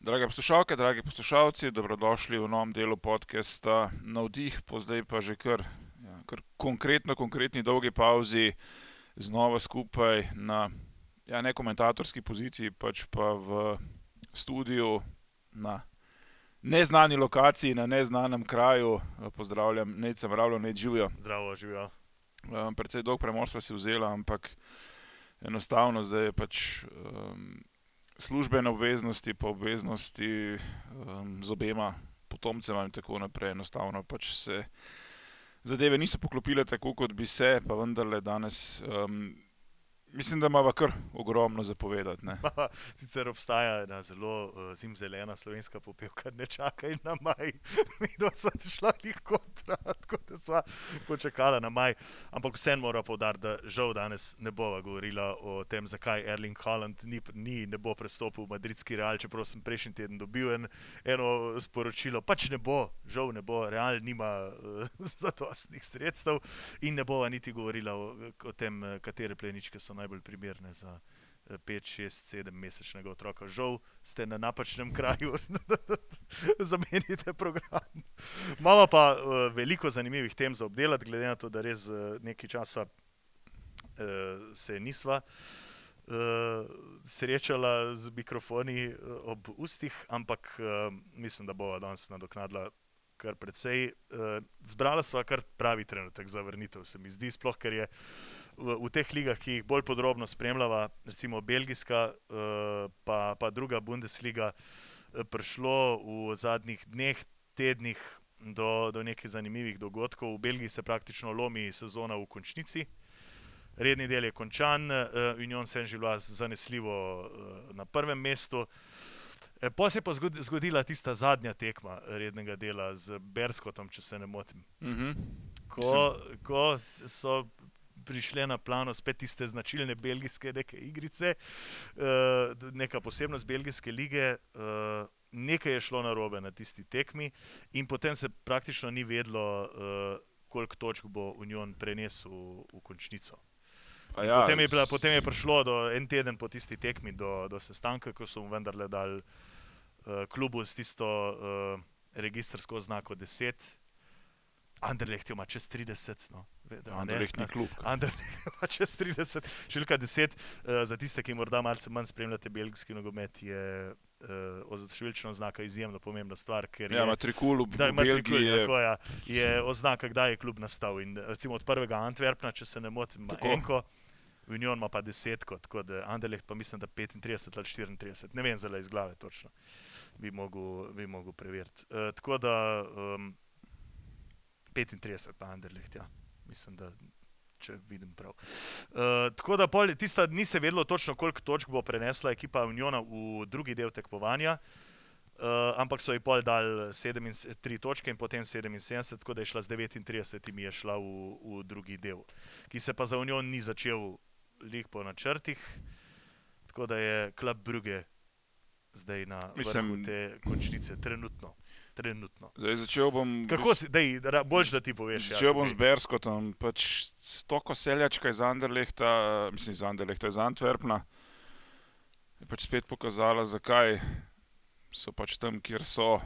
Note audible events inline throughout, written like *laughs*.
Drage poslušalke, dragi poslušalci, dobrodošli v novem delu podcasta Navdih, po zdaj pa že kar, ja, kar konkretno, konkretni dolgi pauzi, znova skupaj na ja, ne komentatorski poziciji, pač pa v studiu na neznani lokaciji, na neznanem kraju. Pozdravljam, Nejc Mravljo, Nejc živijo. Zdravo, živijo. Um, precej dolg premor sva si vzela, ampak enostavno zdaj je pač um, službene obveznosti, pa obveznosti um, z obema potomcema in tako naprej. Enostavno pač se zadeve niso poklopile tako, kot bi se, pa vendarle danes um, Mislim, da ima kar ogromno zapovedati. *laughs* Sicer obstaja ena zelo uh, zimzelena slovenska popevka, ne čakaj na maj. *laughs* Mi smo šla jih kontra, tako da smo počakala na maj. Ampak vseeno moram povdariti, da žal danes ne bova govorila o tem, zakaj Erling Holland ni, ni ne bo prestopil v madridski real, čeprav sem prejšnji teden dobil en, eno sporočilo. Pač ne bo, žal ne bo, real nima uh, *laughs* zadostnih sredstev in ne bova niti govorila o, o tem, katere pleničke so najbolj primerne za 5, 6, 7 mesečnega otroka. Žal ste na napačnem *laughs* kraju, *laughs* da zamenjate program. Imamo pa uh, veliko zanimivih tem za obdelati, glede na to, da res uh, nekaj časa uh, se nisva. Uh, srečala z mikrofoni uh, ob ustih, ampak uh, mislim, da bo danes nadoknadila kar precej. Uh, zbrala sva kar pravi trenutek za vrnitev, se mi zdi, sploh ker je uh, v, v teh ligah, ki jih bolj podrobno spremljava, recimo Belgijska, uh, pa, pa druga Bundesliga, uh, prišlo v zadnjih dneh, tednih do, do nekaj zanimivih dogodkov. V Belgiji se praktično lomi sezona v končnici. Redni del je končan, uh, Union Saint-Gilloise zanesljivo uh, na prvem mestu. Pa se je pa zgodila tista zadnja tekma rednega dela z Berskotom, če se ne motim. Mhm. -huh. ko, ko so prišle na plano spet tiste značilne belgijske igrice, uh, neka posebnost belgijske lige. Uh, nekaj je šlo na robe na tisti tekmi, in potem se praktično ni vedlo, uh, koliko točk bo Union prenesel v, končnico. Ja, potem, je bila, potem je prišlo do, en teden po tisti tekmi do, do sestanka, ko so mu vendarle dali uh, klubu s tisto uh, registrsko oznako 10. Anderlecht ima čez 30. No. Anderlecht ni klub. *laughs* Ima čez 30, številka 10. Uh, za tiste, ki morda malce manj spremljate belgijski nogomet, je uh, številčna oznaka izjemno pomembna stvar. Ja, matrikul v Belgiji je... Tako, ja, je oznaka, kdaj je klub nastal. In, recimo od prvega Antwerpna, če se ne motim, enko. Union ima pa desetko, tako da Anderlecht pa mislim, da 35 ali 34, ne vem zelo iz glave točno, bi mogel preveriti. Uh, tako da um, 35, pa Anderlecht, ja. Mislim, da če vidim prav. Uh, tako da pol, tista dni se vedelo točno, koliko točk bo prenesla ekipa Uniona v drugi del tekmovanja. Uh, ampak so ji pol dali 3 točke in potem 77, tako da je šla z 39, mi je šla v, v drugi del, ki se pa za Union ni začel lik po načrtih, tako da je klub Brügge zdaj na vrhu te končnice, trenutno trenutno. Zdaj, začel bom. Kako si, dej, boljš, da ti poveš? Ja, začel ja, bom z Berskotom, pač stoko seljačka iz Anderlehta, mislim iz Anderlehta, iz Antwerpna. Je pač spet pokazala, zakaj so pač tam, kjer so.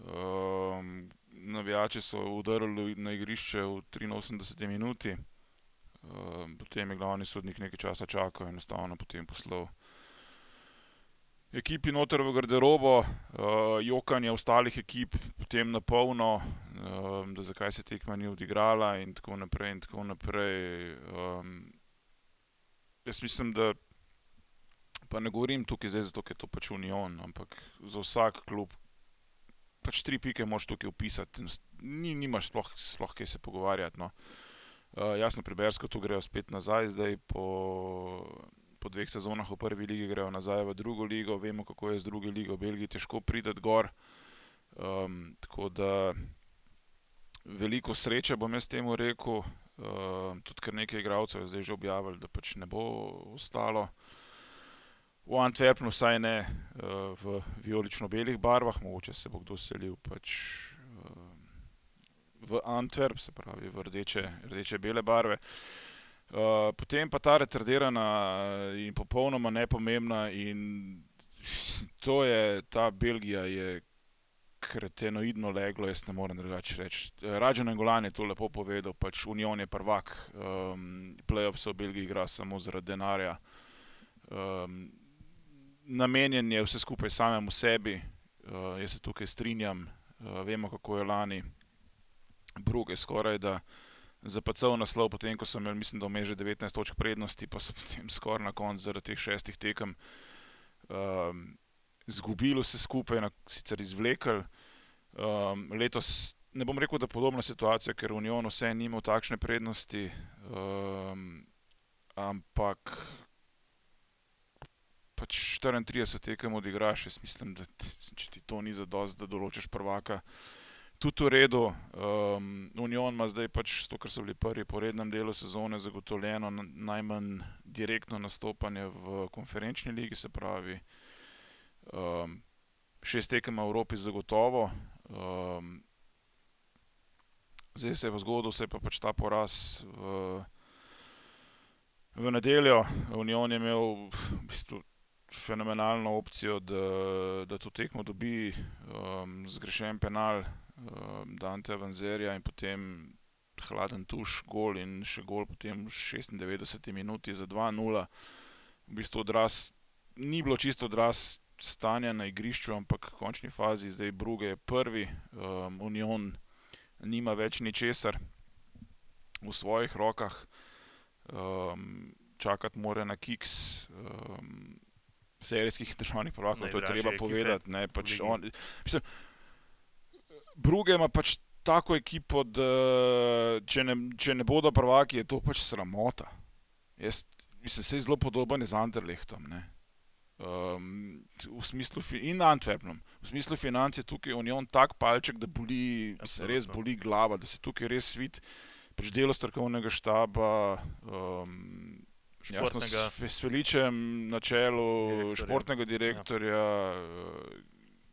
Um, navijači so udarili na igrišče v 83 minuti, um, potem je glavni sodnik nekaj časa čakal in enostavno potem poslal ekipi noter v garderobo, uh, jokanje ostalih ekip, potem na polno, uh, da zakaj se tekma ni odigrala, in tako naprej. In tako naprej. Um, jaz mislim, da pa ne govorim tukaj zdaj zato, ker to pač Union, ampak za vsak klub. Pač tri pike moš tukaj opisati, ni, nimaš sploh, sploh kaj se pogovarjati. No. Uh, jasno, pri Bersko tu grejo spet nazaj, zdaj po po dveh sezonah v prvi ligi grejo nazaj v drugo ligo, vemo, kako je z druge lige v Belgiji težko priti gor. Um, tako da veliko sreče bom jaz temu rekel. Um, tudi kar nekaj igralcev je zdaj že objavili, da pač ne bo ostalo v Antwerpnu, vsaj ne uh, v vijolično-belih barvah, mogoče se bo kdo selil pač, uh, v Antwerp, se pravi v rdeče, rdeče barve. Uh, Uh, potem pa ta retardirana in popolnoma nepomembna in to je, ta Belgija je kretenoidno leglo, jaz ne morem drugače reči. Rađen Angolan je to lepo povedal, pač Union je prvak, um, playoff se v Belgiji igra samo zaradi denarja. Um, namenjen je vse skupaj samemu sebi, uh, jaz se tukaj strinjam, uh, vemo kako je lani, Bruge skoraj da zapacal naslov, potem ko sem imel, mislim, da vmes že 19 točk prednosti, pa so *laughs* potem skoraj na koncu zaradi teh šestih tekem um, zgubili vse skupaj, na, sicer izvlekli. Um, letos ne bom rekel, da je podobna situacija, ker Union vse ni imel takšne prednosti, um, ampak pač 34 tekem odigraš, jaz mislim, da če ti to ni za dost, da določiš prvaka. Tudi v redu, um, Union ima zdaj pač to, kar so bili prvi po rednem delu sezone, zagotovljeno najmanj direktno nastopanje v konferenčni ligi, se pravi, um, šest tekem v Evropi zagotovo. Um, zdaj se je pa zgodil, se je pa pač ta poraz v, v nedeljo. Union je imel v bistvu fenomenalno opcijo, da, da to tekmo dobi, um, zgrešen penal um, Dante Avanzerja in potem hladen tuš, gol in še gol potem v 96 minuti za 2-0. V bistvu odraz, ni bilo čisto odraz stanja na igrišču, ampak v končni fazi zdaj Bruge je prvi, um, Union nima več ničesar v svojih rokah, um, čakati mora na kiks um, serijskih državnih prvakov, to je treba povedati. Ne, pač on, mislim, Bruge ima pač tako ekipo, da če ne, če ne bodo prvaki, je to pač sramota. Jaz, mislim, se je zelo podoben z Anderlehtom. Ne. Um, v smislu in Antwerpnom, v smislu financ je tukaj Union tak palček, da boli, se res boli glava, da se tukaj res vidi pri delu strokovnega štaba, um, jasno, s, s Feličem na čelu, direktorja. športnega direktorja, ja.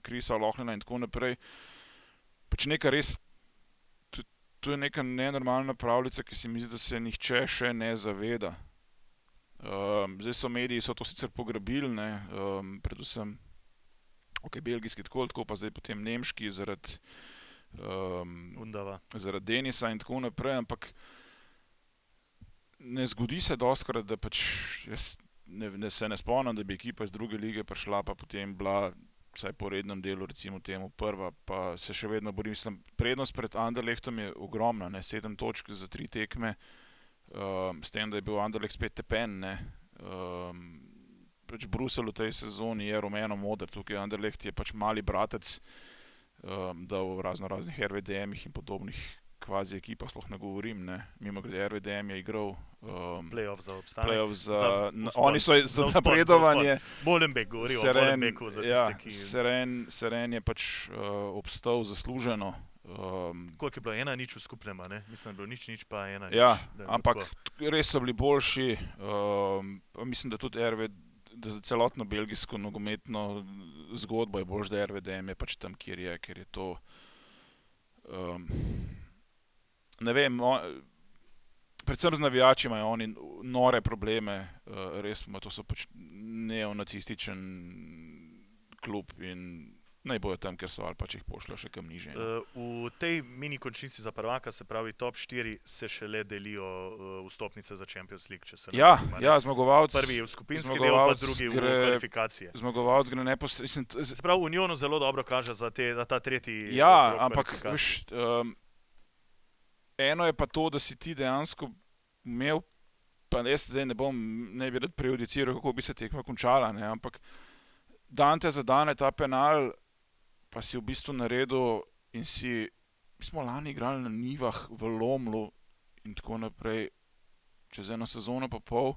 Krisa Lohlina in tako naprej. Pač neka res, to, je neka nenormalna pravljica, ki se mi zdi, da se nihče še ne zaveda. Um, zdaj so mediji so to sicer pograbili, ne, um, predvsem okay, belgijski, tako, tako pa zdaj potem nemški, zaradi um, zarad Denisa in tako naprej. Ampak ne zgodi se doskrat, da pač jaz ne, ne, se ne spomnim, da bi ekipa iz druge lige prišla, pa potem bila. Vsaj po rednem delu, recimo temu prva, pa se še vedno borim. Mislim, prednost pred Anderlehtom je ogromna, ne? sedem točk za tri tekme. Um, s tem, da je bil Anderlecht spet tepen. Um, pač Bruselj v tej sezoni je rumeno-moder, tukaj Anderlecht je pač mali bratec, um, da v razno raznih RVDM-ih in podobnih kvazi ekipah, sploh ne govorim. Ne. Mimo grede, RVDM je igral. Um, playoff za obstanek. Playoff za, za uspon, oni so za, za napredovanje. Molenbeek govori Seren, o Molenbeeku za ja, tiste, ki... Seren, Seren je pač uh, obstal zasluženo. Um, Koliko je bilo ena nič v skupnem, ne? mislim, da je bilo nič, nič pa ena. Ja, nič, ampak tako. res so bili boljši. Um, mislim, da tudi RV, da za celotno belgijsko nogometno zgodbo je bolj, da RVDM je pač tam, kjer je, ker je to. Um, ne vem, o, predvsem z navijači imajo oni nore probleme, uh, res, to so pač neonacističen klub in naj bojo tam, ker so ali pa če jih pošljajo še kam niže. Uh, v tej mini končnici za prvaka, se pravi top 4, se še le delijo uh, vstopnice za Champions League. Ja, ja, zmagovalec. Prvi je v skupinski del, pa drugi gre, v kvalifikacije. Zmagovalec gre neposredno. Se pravi, Union zelo dobro kaže za, te, za ta tretji. Ja, ampak veš, um, eno je pa to, da si ti dejansko imel. Pa jaz zdaj ne bom, ne bi rad prejudiciral, kako bi se tekma končala, ne? ampak Dante zadane ta penal, pa si v bistvu naredil in si, mi smo lani igrali na Nivah v Lomlu in tako naprej, čez eno sezono pa pol,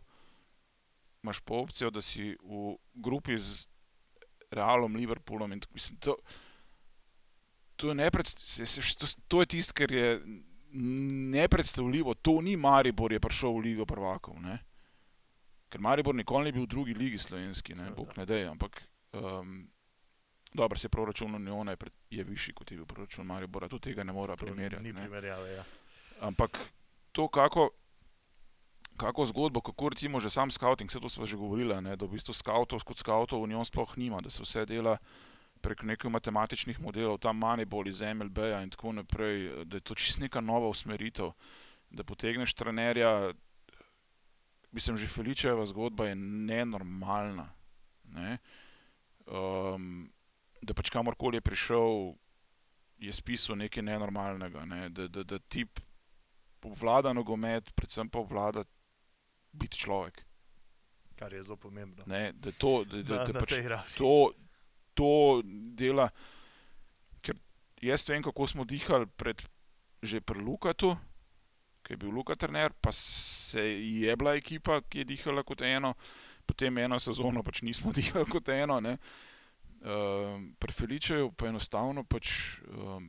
imaš pa opcijo, da si v grupi z Realom, Liverpoolom in tako mislim. To, to, je to, to je tisto, kar je nepredstavljivo. To ni Maribor, je prišel v Ligo prvakov. Ne? Ker Maribor nikoli ni bil v drugi ligi slovenski, ne, bog ne dej, ampak um, Dobro, se proračun Uniona je, je višji kot je bil proračun Maribora, tudi tega ne mora primerjati. Ni primerjave, ja. Ampak to, kako kako zgodbo, kako recimo že sam scouting, vse to smo že govorili, ne, da v bistvu scoutov kot scoutov njom sploh nima, da se vse dela prek nekih matematičnih modelov, tam Moneyball iz MLB-ja in tako naprej, da je to čist neka nova usmeritev, da potegneš trenerja, mislim, že Feličeva zgodba je nenormalna. Ne? Um, da pač kamorkoli je prišel, je spisal nekaj nenormalnega, ne? da, da, da ti obvlada nogomet, predvsem pa obvlada biti človek. Kar je zelo pomembno. Ne? Da to, da, da, Na- da na pač to, to dela. Ker jaz vem, kako smo dihali pred, že pri Lukatu, ki je bil Luka trener, pa se je bila ekipa, ki je dihala kot eno, potem eno sezono pač nismo *laughs* dihali kot eno. Ne. Um, pri Feličeju pa enostavno pač um,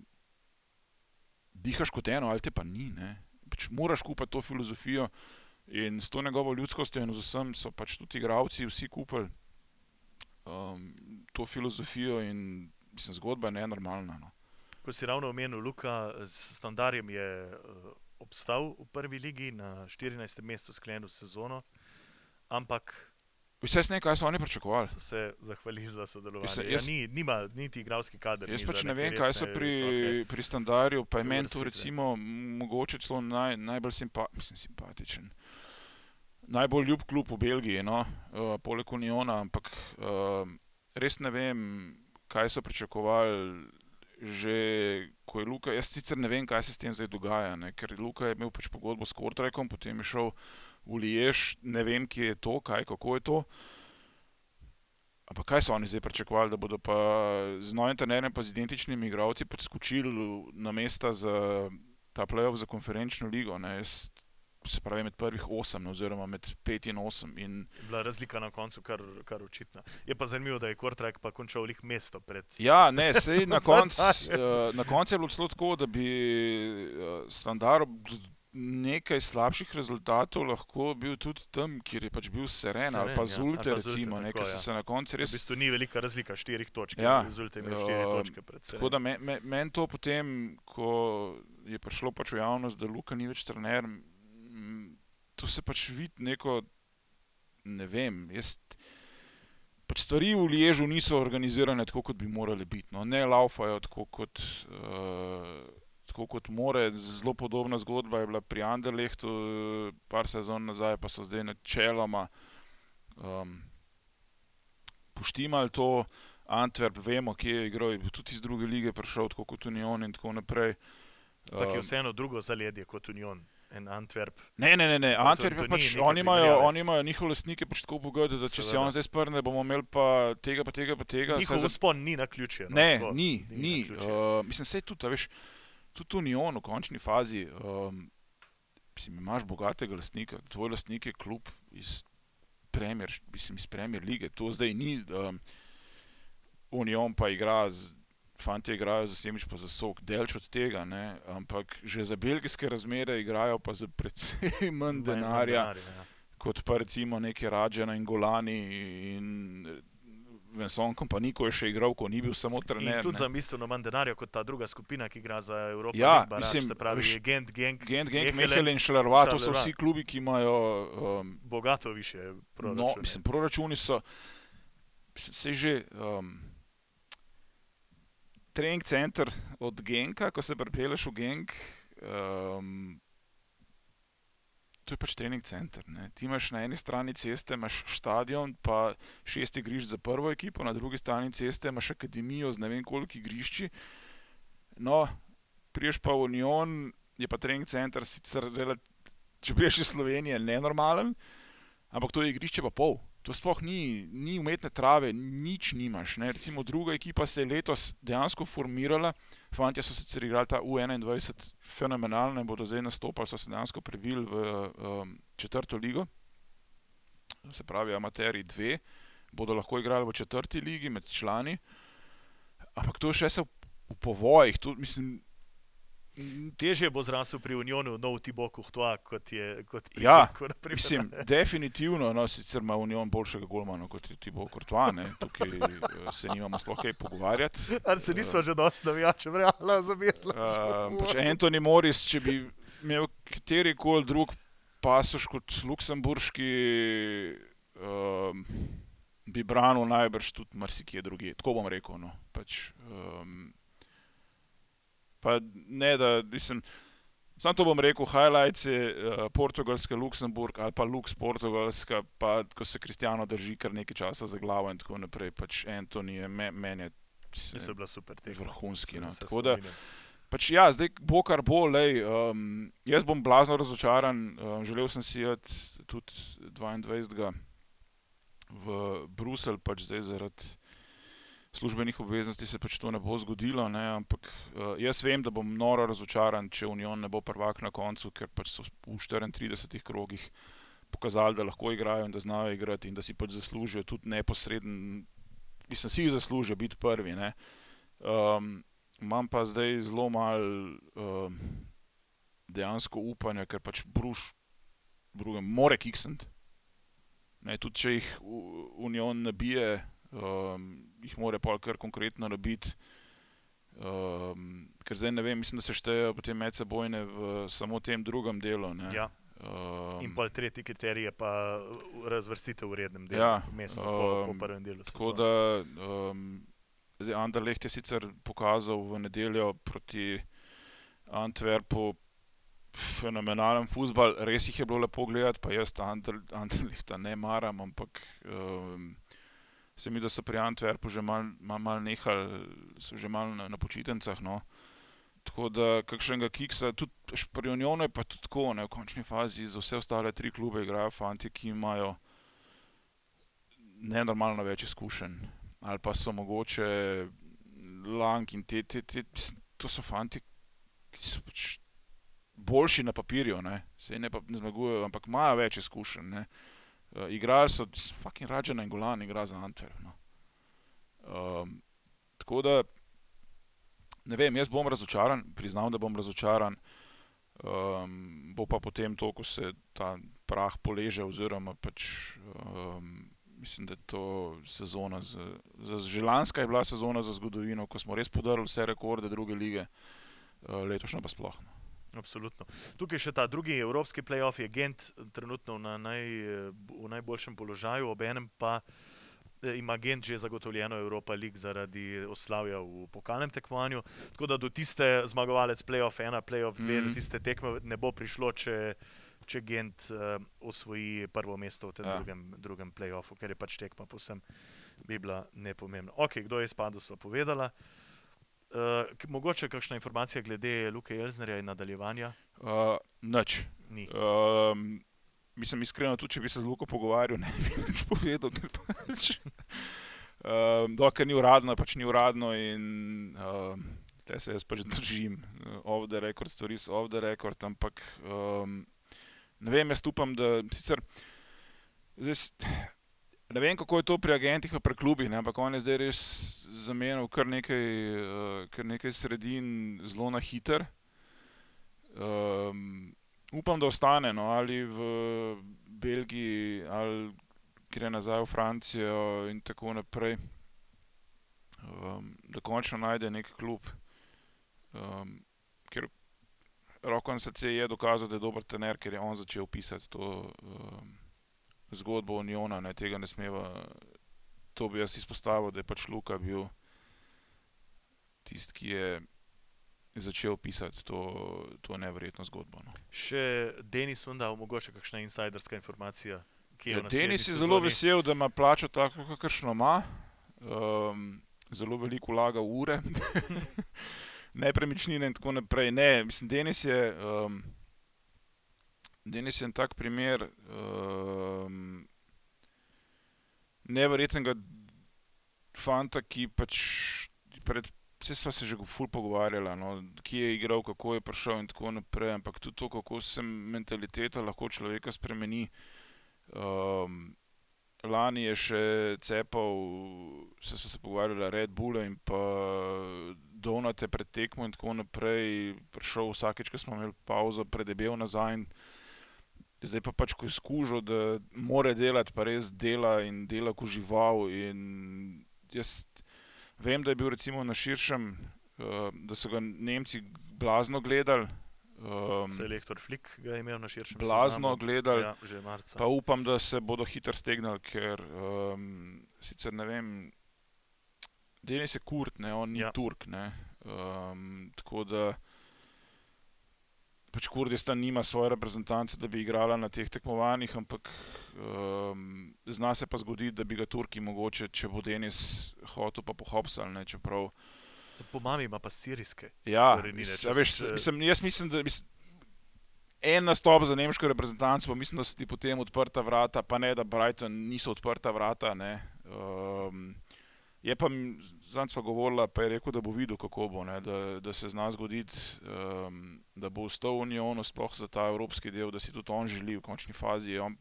dihaš kot eno, ali te pa ni. Ne. Pač moraš kupiti to filozofijo in s to njegovo ljudskostjo in z vsem so pač tudi igravci vsi kupili um, to filozofijo in mislim, zgodba je nenormalna. No. Ko si ravno omenil, Luka s standarjem je uh, obstal v prvi ligi na 14. mestu sklenil sezono, ampak Vse sneg, kaj so oni pričakovali. so se zahvalili za sodelovanje. Mislim, Jaz, jaz- ja, ni, nima niti igralski kader. Jaz ni pač ne vem, kaj so resne, pri, visoke- pri standardu, pa je meni to recimo mogoče celo naj, najbolj simpa, mislim, simpatičen. Najbolj ljub klub v Belgiji, no, uh, poleg Uniona, ampak uh, res ne vem, kaj so pričakovali. Že ko je Luka, jaz sicer ne vem, kaj se s tem zdaj dogaja, ne? ker Luka je imel pač pogodbo s Kortrekom, potem je šel v Liež, ne vem, kje je to, kaj, kako je to. Ampak kaj so oni zdaj pričakovali, da bodo pa z novim trenerjem, pa z identičnimi igralci pač skočili na mesta za ta playoff za konferenčno ligo. Ne? Jaz, se pravi med prvih osem, ne, oziroma med pet in osem. In, je bila razlika na koncu kar, kar očitna. Je pa zanimivo, da je Kortrek pa končal lih mesto pred. *laughs* ja, ne, sej na So koncu uh, na koncu je bilo celo tako, da bi uh, standard nekaj slabših rezultatov lahko bil tudi tam, kjer je pač bil Seren ali Seren, pa ja, Zulte, ali pa Zulte, recimo, ne, tako, ker so ja. se na koncu V res bistvu ni velika razlika, štirih točk. Ja, Rezultat je imel štiri eh, točke pred seboj. Tako da meni me, men to potem, ko je prišlo pač v javnost, da Luka ni več trener, to se pač vidi neko, ne vem, jaz. Pač stvari v Liežu niso organizirane tako, kot bi morale biti. No. Ne laufajo tako, kot, uh, tako kot more. Zelo podobna zgodba je bila pri Anderlehtu, eh, par sezon nazaj, pa so zdaj načeloma um, poštimali to. Antwerp, vemo, kje je igral, je tudi iz druge lige prišel, tako kot Union in tako naprej. Ampak je Um, vseeno drugo zaledje kot Union. En Antwerp. Ne, ne, ne, ne. To- Antwerp je ni pač, oni imajo, oni imajo njihove lastnike pač tako bogate, da če se on zdaj sprne, bomo imeli pa tega, pa tega, pa tega. Njihov za- spon ni na ključje. No, Ne, tako, ni, ni. naključje. Uh, mislim, sej tudi, a veš, tudi Union v končni fazi, um, mislim, imaš bogatega lastnika, tvoj lastnik je klub iz Premier, mislim, iz Premier lige, to zdaj ni, um, Union pa igra, z, fanti igrajo za semič pa za sok, delč od tega, ne, ampak že za belgijske razmere igrajo pa za precej *laughs* manj Manj denarja ja. kot pa recimo neki Rađena in Golani in Venson Kompani, ko je še igral, ko ni bil samo In trener. tudi ne. za bistveno manj denarja kot ta druga skupina, ki igra za Evropo. Ja, Baraž, mislim, se pravi, veš, Gent, Genk, Gent, Genk, Mechelen, Mehel in Šalerva, to so vsi klubi, ki imajo. Um, bogato više no, proračune. mislim, proračuni so. Sej že. Um, trening center od Genka, ko se pripeleš v Genk. Um, To je pač trening center. Ne. Ti imaš na eni strani ceste, imaš stadion, pa šest igrišč za prvo ekipo, na drugi strani ceste imaš akademijo z ne vem koliko igrišči. No, priješ pa v Union, je pa trening center sicer, rela- če priješ iz Slovenije, nenormalen, ampak to je igrišče pa pol. To sploh ni, ni umetne trave, nič nimaš. Ne. Recimo druga ekipa se je letos dejansko formirala, fanti so sicer igrali ta U21 fenomenalno bodo zdaj nastopali, so se dejansko prebili v um, četrto ligo, se pravi amateri dve, bodo lahko igrali v četrti ligi med člani, ampak to še se v, v povojih, to, mislim, Težje bo zrasel pri Unionu nov Thibaut Courtois, kot je kot pri Ja, primer. Mislim, definitivno, no, sicer ima Union boljšega golmana kot je Thibaut Courtois, ne, tukaj eh, se nimamo sploh kaj pogovarjati. Ali se nismo že dosti navijačev realno zabirali? Uh, pač Anthony Morris, če bi imel kateri koli drug pasoš kot luksemburški, um, bi branil najbrž tudi marsikje druge. Tako bom rekel. No. Pač, um, pa ne, da mislim. Sam to bom rekel, highlights je uh, Portugalska, Luksemburg ali pa Lux Portugalska, pa ko se Kristijano drži kar nekaj časa za glavo in tako naprej. Pač Antoni je me, meni je. Se je bila super tekma. Vrhunski. No. Tako da, pač, ja, zdaj bo kar bo, lej, um, jaz bom blazno razočaran. Um, želel sem si jeti tudi 22. v Bruselj, pač zdaj zaradi službenih obveznosti se pač to ne bo zgodilo. Ne, ampak uh, jaz vem, da bom noro razočaran, če Union ne bo prvak na koncu, ker pač so v 34 krogih pokazali, da lahko igrajo in da znajo igrati in da si pač zaslužijo tudi neposreden, mislim, si jih zaslužijo biti prvi. Um, imam pa zdaj zelo mal um, dejansko upanja, ker pač Bruš, drugem, more kiksent. Ne, tudi če jih Union nabije, um, jih mora pa kar konkretno nabiti. Um, ker zdaj ne vem, mislim, da se štejejo potem medsebojne v samo tem drugem delu. Ja. Um, In pa tretji kriterij je pa razvrstitev v rednem delu, ja, mesto po, po prvem delu. Tako da um, zdaj Anderlecht je sicer pokazal v nedeljo proti Antwerpu fenomenalen futbal, res jih je bilo lepo gledati, pa jaz Anderlechta ne maram, ampak um, se mi, da so pri Antwerpu že malo mal, mal nehali, so že malo na, na počitnicah. No. Tako da kakšnega kiksa, tudi pri Unionu je pa tudi tako, ne, v končni fazi za vse ostale tri klube igrajo fanti, ki imajo nenormalno več izkušenj. Ali pa so mogoče Lang in te, te, te, to so fanti, ki so pač boljši na papirju, ne, se ne, ne zmagujejo, ampak imajo več izkušenj. Ne. Uh, igrali so, fucking Rajan in Golan igra za Antwerp. No. Um, tako da, ne vem, jaz bom razočaran, priznam, da bom razočaran. Um, bo pa potem to, ko se ta prah poleže, oziroma pač, um, mislim, da je to sezona, za, za želanska je bila sezona za zgodovino, ko smo res podarili vse rekorde druge lige, uh, letošnja pa sploh. No. Absolutno. Tukaj še ta drugi evropski playoff, je Gent trenutno na naj, v najboljšem položaju, obenem pa eh, ima Gent že zagotovljeno Evropa League zaradi oslavja v pokalnem tekmovanju. Tako da do tiste zmagovalec playoff ena, playoff dve, mm -hmm. do tiste tekme ne bo prišlo, če, če Gent uh, osvoji prvo mesto v tem ja. drugem, drugem playoffu, ker je pač tekma povsem bi bila nepomembna. Ok, kdo je spadal, so povedala. Uh, mogoče kakšna informacija glede Luka Jelznerja in nadaljevanja? Uh, Noč. Uh, mislim, iskreno, tudi če bi se z Luko pogovarjal, ne bi več povedal. Pač, uh, dokaj ni uradno, pač ni uradno in uh, te se jaz pač držim. Off the record, stories off the record, ampak um, ne vem, jaz upam, da sicer. Zdaj, Ne vem, kako je to pri agentih, pa pri klubih, ne? ampak on je zdaj res zamenjal kar nekaj, uh, kar nekaj sredin zelo na hiter. Um, upam, da ostane no? ali v Belgiji, ali gre nazaj v Francijo in tako naprej. Um, da končno najde nek klub, um, ker roko na srce je dokazal, da je dober tener, ker je on začel pisati to. Um, zgodbo Uniona, ne, tega ne smeva. To bi jaz izpostavil, da je pač Luka bil tisti, ki je začel pisati to, to nevrjetno zgodbo. No. Še Denis Vunda, mogoče kakšna insiderska informacija. Ja, Denis je zelo vesel, da ima plačo tako, kakršno ima. Um, zelo veliko vlaga v ure, *laughs* nepremičnine in tako naprej. Ne, mislim, Denis je. Um, Denis je en tak primer um, nevrjetnega fanta, ki pač pred. Vse smo se že ful pogovarjali, no, kje je igral, kako je prišel in tako naprej, ampak tudi to, kako se mentaliteta lahko človeka spremeni. Um, lani je še cepal, vse smo se pogovarjali, Red Bull in pa Donate pred tekmo in tako naprej, prišel vsakeč, ko smo imeli pauzo, predebel nazaj. In, zdaj pa pač, ko je skužil, da mora delati, pa res dela in dela kot žival. Jaz vem, da je bil recimo na širšem, uh, da so ga Nemci blazno gledali, Um, Selektor Flick ga je imel na širšem blazno gledali. Ja. Pa upam, da se bodo hitro stegnili, ker um, sicer ne vem, Denis je kurt, ne, on ni. Ja. Turk. Ne, um, tako da pač Kurdistan nima svoje reprezentance, da bi igrala na teh tekmovanjih, ampak um, zna se pa zgoditi, da bi ga Turki mogoče, če bo Denis hotel, pa pohopsal. Ne, čeprav, Po mami ima pa sirijske. ja, Korenine, s- če a veš, mislim, jaz mislim, da. Mislim, En nastop za nemško reprezentanco, pa mislim, da so ti potem odprta vrata, pa ne, da Brighton niso odprta vrata. ne. Um, je pa zdaj smo govorila, pa je rekel, da bo videl, kako bo, ne, da, da se zna zgoditi, um, da bo ostal v Unionu, sploh za ta evropski del, da si tudi on želi v končni fazi. Je on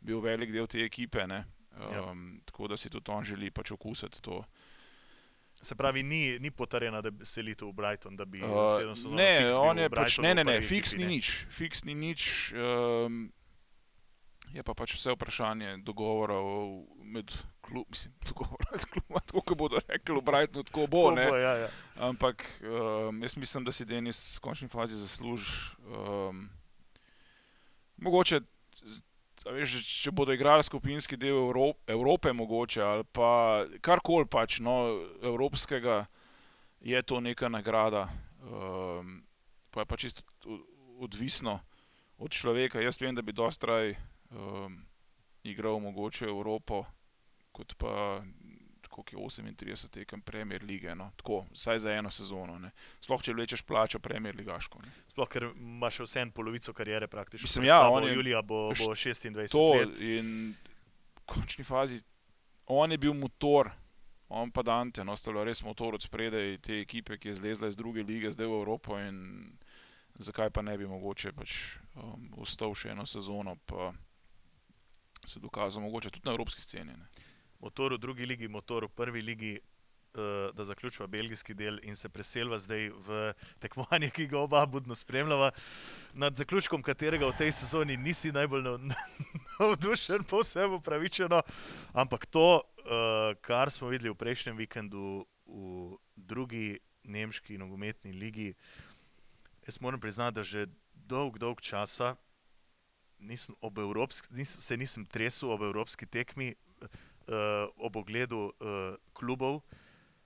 bil velik del te ekipe, ne, um, Ja. tako da si tudi on želi pač okusiti to. Se pravi, ni, ni potrjena, da bi selitev v Brighton, da bi Uh, sedem sezon ne, on je pač, ne, ne, ne, fiks ni nič, fiks ni nič. Um, je pa pač vse vprašanje dogovorov med klubom, mislim, *laughs* dogovora med klubom, tako kot bodo rekli Brightonu, tako bo. Ne? bo, ja, ja. Ampak um, jaz mislim, da si Denis v končni fazi zasluži. Um, mogoče, veš, če bodo igrali skupinski del Evrop, Evrope, mogoče, ali pa karkoli pač, no, evropskega, je to neka nagrada. Um, pa je pa čisto od- odvisno od človeka. Jaz vem, da bi dosti raj um, igral mogoče Evropo, kot pa koliko je 38 tekem Premier lige, no, tako, vsaj za eno sezono. Ne. Sploh če vlečeš plačo Premier ligaško. Ne. Sploh, ker ima še vse polovico kariere praktično. Mislim, ja, on je- Julija bo, bo 26 To let. in v končni fazi, on je bil motor, on pa Dante, no, sta bila res motor od spredaj te ekipe, ki je zlezla iz druge lige, zdaj v Evropo in zakaj pa ne bi mogoče pač um, ostal še eno sezono, pa se dokazal mogoče tudi na evropski sceni. Ne. Motor v drugi ligi, motor v prvi ligi, uh, da zaključiva belgijski del in se preselva zdaj v tekmovanje, ki ga oba budno spremljava. Nad zaključkom katerega v tej sezoni nisi najbolj nav- *laughs* navdušen, povsem upravičeno, ampak to, uh, kar smo videli v prejšnjem vikendu v drugi nemški nogometni ligi, jaz moram priznati, da že dolg, dolg časa nisem ob evropski, nis, se nisem tresel ob evropski tekmi, uh, ob ogledu uh, klubov,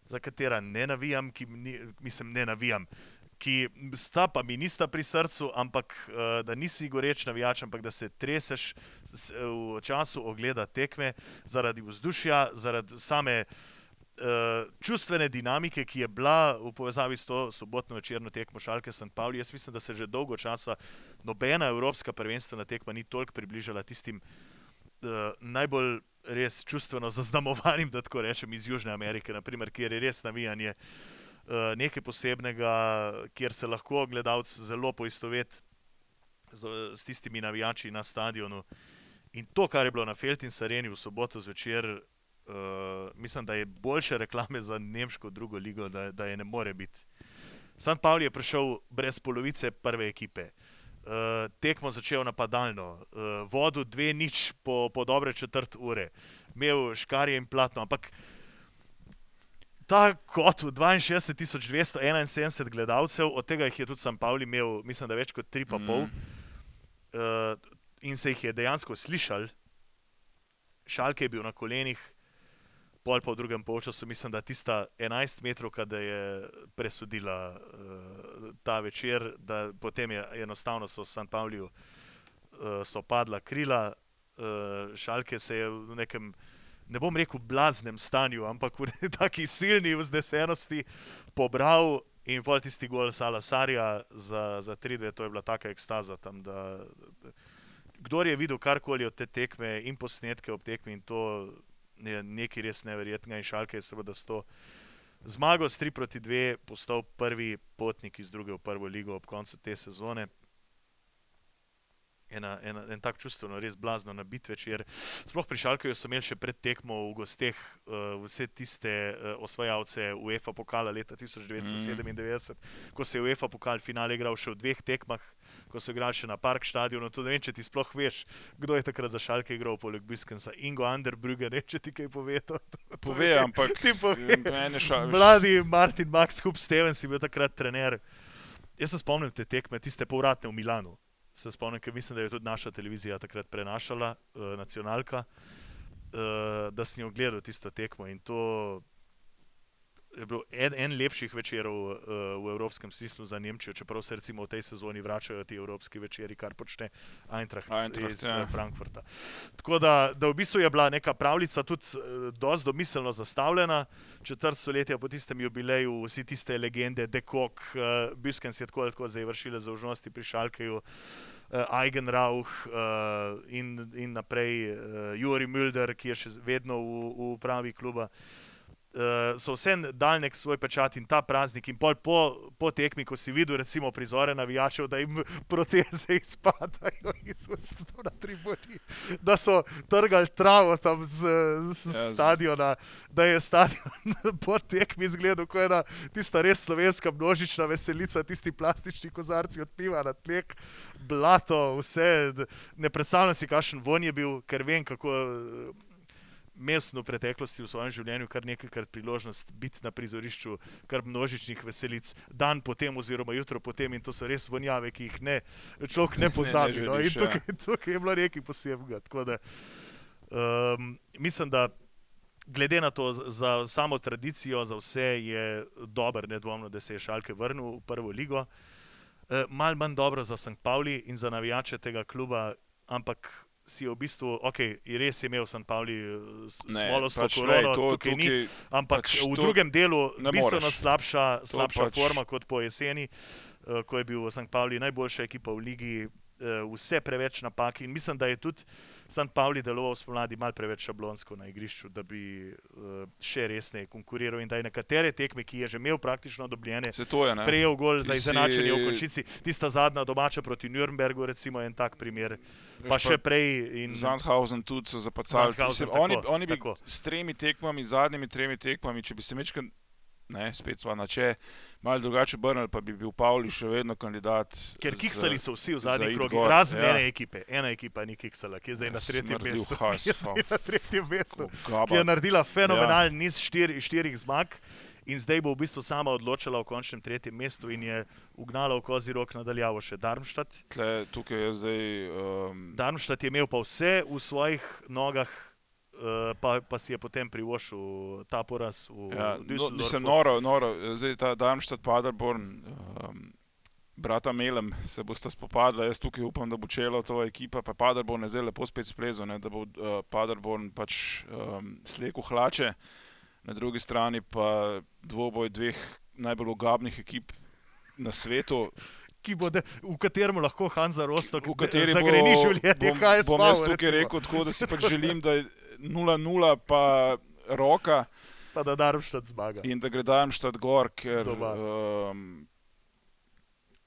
za katera ne navijam, ki ni, mislim, ne navijam. Ki sta pa mi nista pri srcu, ampak uh, da nisi goreč navijač, ampak da se treseš v času ogleda tekme zaradi vzdušja, zaradi same uh, čustvene dinamike, ki je bila v povezavi s to sobotno večerno tekmo Šalke St. Pauli. Jaz mislim, da se že dolgo časa nobena evropska prvenstvena tekma ni toliko približala tistim uh, najbolj res čustveno zaznamovanim, da tako rečem, iz Južne Amerike, naprimer, kjer je res navijanje uh, nekaj posebnega, kjer se lahko gledalec zelo poistoveti z, s tistimi navijači na stadionu. In to, kar je bilo na Feltins areni v soboto zvečer, uh, mislim, da je boljše reklame za nemško drugo ligo, da, da je ne more biti. San Pauli je prišel brez polovice prve ekipe. Uh, tekmo začel napadalno, uh, vodu dve nič po, po dobre četrt ure, imel škarje in platno, ampak ta kot v 62.271 gledalcev, od tega jih je tudi San Pauli imel, mislim, da več kot 3,5. Mm. Mm. Uh, in se jih je dejansko slišal. Šalke je bil na kolenih, pol pa v drugem polčasu, mislim, da tista 11 metrov, da je presudila uh, ta večer, da potem je enostavno so San Pauliju uh, so padla krila, uh, šalke se je v nekem, ne bom rekel, blaznem stanju, ampak v *laughs* taki silni vznesenosti pobral. In pol tisti gol Salasarja za, za 3-2, to je bila taka ekstaza tam, da, da kdor je videl karkoli od te tekme in posnetke ob tekmi, in to je nekaj res neverjetnega. In šalke je seveda s to zmago s 3 proti 2 postal prvi potnik iz druge v prvo ligo ob koncu te sezone. Ena, ena, en tak čustveno, res blazno nabit večer. Sploh pri Šalkeju so imeli še pred tekmo v gosteh uh, vse tiste uh, osvajalce UEFA pokala leta 1997, mm. ko se je UEFA pokal finale igral še v dveh tekmah, ko so igrali še na Park stadionu. To ne vem, če ti sploh veš, kdo je takrat za Šalke igral poleg Biskensa. Ingo Underbrugge, ne če ti kaj pove. To, *laughs* to, to Pove, je- *laughs* ampak ti pove. Mladi Martin Max Hub Stevens je bil takrat trener. jaz se spomnim te tekme, tiste povratne v Milanu. Se spomnim, ker mislim, da je tudi naša televizija takrat prenašala, uh, nacionalka, uh, da sem jo gledal tisto tekmo in to je bil en, en lepših večerov uh, v evropskem smislu za Nemčijo, čeprav se recimo v tej sezoni vračajo ti evropski večeri, kar počne Eintracht, Eintracht, iz ja. ja. Frankfurta. Tako da, da v bistvu je bila neka pravljica tudi uh, dosti domiselno zastavljena. Četrt stoletja po tistem jubileju, vsi tiste legende, Dekok, uh, Biskens je tako ali tako zdaj vršile zaužnosti pri Šalkeju. Uh, Eigenrauch uh, in, in naprej uh, Juri Mulder, ki je še vedno v, v upravi kluba. Uh, so vse dal nek svoj pečat in ta praznik, in pol po, po tekmi, ko si videl, recimo, prizore navijačev, da jim proteze izpadajo iz ust na tribuni, da so trgali travo tam z, z Ja, z- stadiona, da je stadion *laughs* po tekmi izgledal kot ena tista res slovenska množična veselica, tisti plastični kozarci od piva na tleh, blato, vse. Ne predstavljam si, kakšen von je bil, ker vem, kako. Eh, Imel sem v preteklosti v svojem življenju kar nekajkrat priložnost biti na prizorišču kar množičnih veselic, dan potem, oziroma jutro potem, in to so res vonjave, ki jih ne, človek ne pozabi. no, in želiš, ja. tukaj, *laughs* tukaj je bilo nekaj posebnega. tako Da, um, mislim, da glede na to, za samo tradicijo, za vse je dober, nedvomno, da se je Šalke vrnil v prvo ligo. Uh, mal manj dobro za St. Pauli in za navijače tega kluba, ampak si je v bistvu, ok, res je imel St. Pauli smolo s to pač, korono, to, tukaj ni, tukaj, ampak pač v drugem delu bistveno slabša, slabša pač- forma kot po jeseni, eh, ko je bil v St. Pauli najboljša ekipa v ligi, eh, vse preveč napak in mislim, da je tudi St. Pauli deloval spomladi mal preveč šablonsko na igrišču, da bi eh, še resneje konkuriral in da je nekatere tekme, ki je že imel praktično dobljene, je, prejel gol za Ti izenačenje v si- končnici. Tista zadnja domača proti Nürnbergu, recimo, je en tak primer. Veš Pa še prej. In, Zandhausen tudi so zapacali. Sandhausen, Mislim, oni, tako, oni bi tako. s tremi tekmami, zadnjimi tremi tekmami, če bi se mečkal, ne, spet sva na če, malo drugače obrnili, pa bi bil Pavli še vedno kandidat. Ker kiksali so vsi v za zadnjih krogih, razen ja. ene ekipe. Ena ekipa ni kiksala, ki je zdaj na tretjem mestu. *laughs* Ki je zdaj na tretjem mestu. Ki je naredila fenomenalen Ja. niz štiri, štirih zmag. In zdaj bo v bistvu sama odločila o končnem tretjem mestu, in je ugnala v kozi rok nadaljavo še Darmstadt. tle, tukaj je zdaj. Um, Darmstadt je imel pa vse v svojih nogah, pa, pa si je potem privoščil ta poraz v Ja, no, Düsseldorfu. mislim, noro, noro. Zdaj ta Darmstadt, Paderborn, um, brata Melem se bosta spopadla. Jaz tukaj upam, da bo čelo to ekipa, pa Paderborn je zdaj lepo spet splezel, ne, da bo uh, Paderborn pač um, slekel hlače, na drugi strani pa dvoboj dveh najbolj ogabnih ekip na svetu, bo, de, v katerem lahko Hanza Rostok v kateri zagreni življenje bom, HSV. bom jaz tukaj rekel tako, da si *laughs* pač želim, da je 0-0 pa roka. Pa da Darmstadt zmaga. In da gre Darmstadt gor, ker. Um,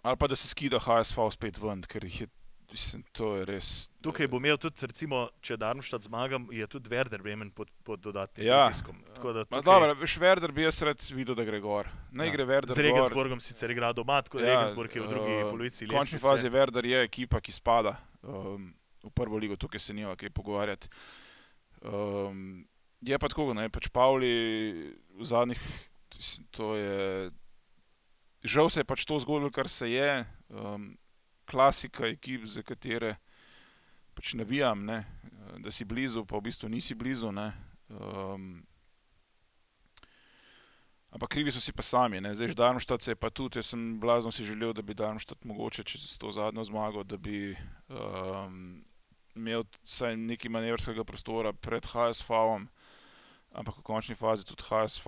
ali pa da se skida HSV spet ven, ker jih je, mislim, to je res. Tukaj bo imel tudi, recimo, če Darmstadt zmaga, je tudi Werder Bremen pod, pod dodatnim Ja. pritiskom. Tako da Ma tukaj Dobro, veš, Werder bi jaz rad videl, da gre gor. Ne Ja. gre Werder z gor. Regensburgom sicer igra doma, tako da Ja, Regensburg je v drugi eh, polovici V končni fazi Werder je ekipa, ki spada um, v prvo ligo, tukaj se nima kaj pogovarjati. Um, je pa tako, ne, pač Pavli v zadnjih, to je, žal se je pač to zgodilo, kar se je, um, klasika ekip, za katere pač navijam, ne, da si blizu, pa v bistvu nisi blizu. Um, Ampak krivi so si pa sami, ne? zdaj Darmstadt se je pa tudi, jaz sem blazno si želel, da bi Darmstadt mogoče čez to zadnjo zmago, da bi um, imel vsaj nekaj manevrskega prostora pred HSV-om, ampak v končni fazi tudi HSV,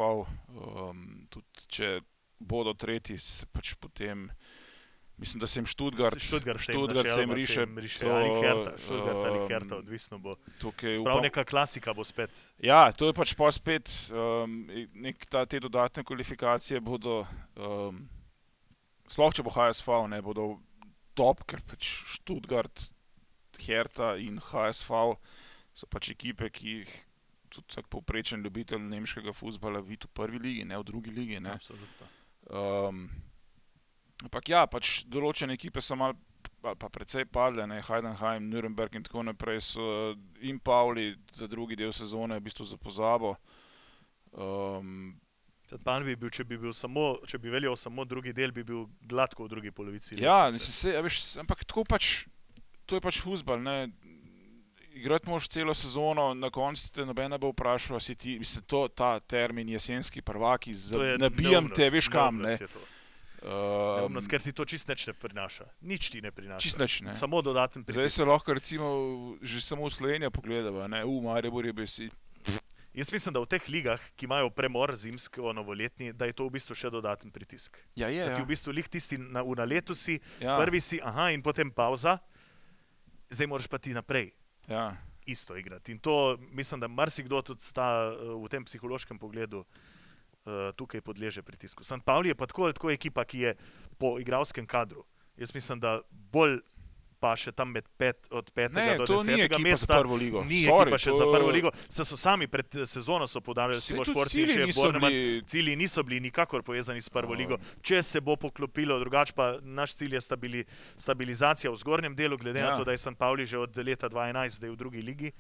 um, tudi če bodo tretji, se pač potem, mislim, da se jim se jim, Stuttgart se jim riše, riše. to, Ali Herta, Študgart ali um, Herta, odvisno bo. Sprav upam- neka klasika bo spet. Ja, to je pač pa spet, um, nek, ta, te dodatne kvalifikacije bodo, um, sploh če bo HSV, ne bodo top, ker pač Študgart, Herta in HSV so pač ekipe, ki jih tudi vsak povprečen ljubitelj nemškega futbola vidi v prvi ligi, ne v drugi ligi. Ne. Absolutno. Um, ampak ja, pač določene ekipe so mal ali pa precej padle, ne, Heidenheim, Nürnberg in tako naprej so in Pavli za drugi del sezone v bistvu za pozabo. Um, Pan bi bil, če bi, bil samo, če bi veljal samo drugi del, bi bil gladko v drugi polovici. Ja, se, se, veš, ampak tako pač, to je pač fuzbal. Ne? Igrati moraš celo sezono, na koncu te noben ne bo vprašal, si ti, mislim, to, ta termin jesenski prvaki, To je nabijam te, neumnost, veš kam. Ne? Um, Neumnost, ker ti to čist nič ne prinaša. Nič ti ne prinaša. čist nič, ne. Samo dodaten Zdaj pritisk. se lahko recimo že samo v Slovenijo pogledava, ne, v Maribor je besi. Jaz mislim, da v teh ligah, ki imajo premor zimsko, novoletni, da je to v bistvu še dodaten pritisk. Ja, je, Da ti ja. v bistvu lih tisti na, v naletu si, ja, prvi si, aha, in potem pauza, zdaj moraš pa ti naprej. Ja. isto igrati. In to mislim, da marsikdo tudi sta eh, v tem psihološkem pogledu uh, tukaj podleže pritisku. St. Pauli je pa tako ali tako ekipa, ki je po igralskem kadru. Jaz mislim, da bolj pa še tam med pet, od petega Ne, do to ni desetega ekipa mesta. za prvo ligo. Ni Sorry, ekipa še to- za prvo ligo. Se so sami pred sezono so podarili, recimo tudi športni niso Bornemann, bili- cilji niso bili nikakor povezani s prvo No. ligo. Če se bo poklopilo, drugače pa naš cilj je stabili, stabilizacija v zgornjem delu, glede ja. Na to, da je St. Pauli že od leta 2011 zdaj v drugi ligi,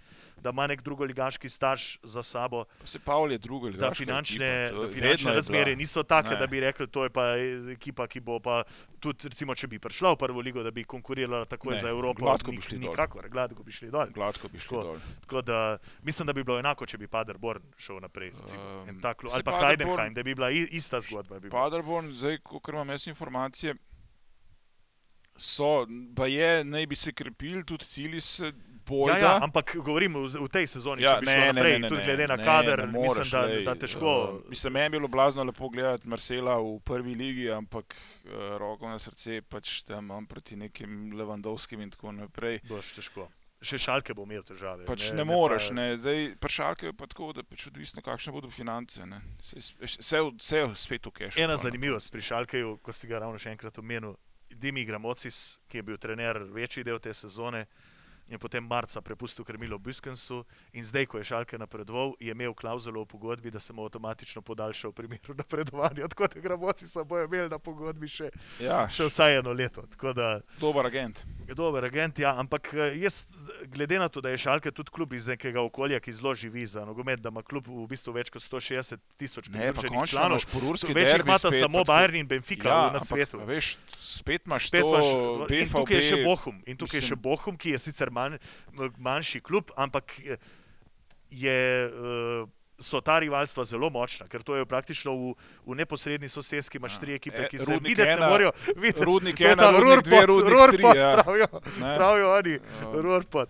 da ima nek drugoligaški staž za sabo, Pa se Pavel je drugo da finančne, ekipa, to da finančne razmere niso take, Ne. da bi rekli, to je pa ekipa, ki bo pa tudi, recimo, če bi prišla v prvo ligo, da bi konkurirala takoj Ne, za Evropo. gladko bi nik- šli dol. Nikakor, gladko bi šli dol. Gladko bi šli Tako. dol. Tako da mislim, da bi bilo enako, če bi Paderborn šel naprej. recimo, Um, en tak klub. saj Ali pa Heidenheim, da bi bila ista zgodba. Bi. Paderborn, zdaj, ko imam jaz informacije, so, pa je, naj bi se krepili, tudi cilji se bojo. Ja, ja, ampak govorim v, v tej sezoni, Ja, ne, ne, naprej, ne, ne, tudi ne, glede na ne, kader, ne mislim, moreš, da, glej, da težko. Uh, mislim, meni je bilo blazno lepo gledati Marcela v prvi ligi, ampak uh, roko na srce pač tam imam proti nekim Levandovskim in tako naprej. Boš težko. Še šalke bo imel težave. Pač ne, ne ne moreš, pa- ne. Zdaj, pršalke je pa tako, da pač odvisno, kakšne bodo finance. ne. Vse je spet v kešu. Ena na zanimivost pri Šalkeju, ko si ga ravno še enkrat omenil, Dimi Gramocis, ki je bil trener večji del te sezone, je potem marca prepustil krmilo Buskensu in zdaj, ko je Šalke napredoval, je imel klauzulo v pogodbi, da se mu avtomatično podaljša v primeru *laughs* napredovanja. Tako da Gramocisa bojo imeli na pogodbi še. Ja, še vsaj eno leto. Tako da dober agent. dober agent, ja, ampak eh, jaz, glede na to, da je Šalke tudi klub iz nekega okolja, ki zelo živi za nogomet, da ima klub v bistvu več kot 160 tisoč pridruženih članov, imaš več jih imata samo Bayern in Benfica ja, na ampak, svetu. Veš, spet imaš Spet to, imaš, in tukaj je še Bohum, in tukaj je še mislim- Bohum, ki je sicer manj, manjši klub, ampak je, so ta rivalstva zelo močna, ker to je praktično v, v neposredni sosedski, imaš tri ekipe, E, ki se videti ne ena, morejo. Videti. Rudnik je ena, ta Rudnik dve, Rurpot, Rudnik tri, Rurpot ja. pravijo, Ne. pravijo oni, Ja. Rurpot.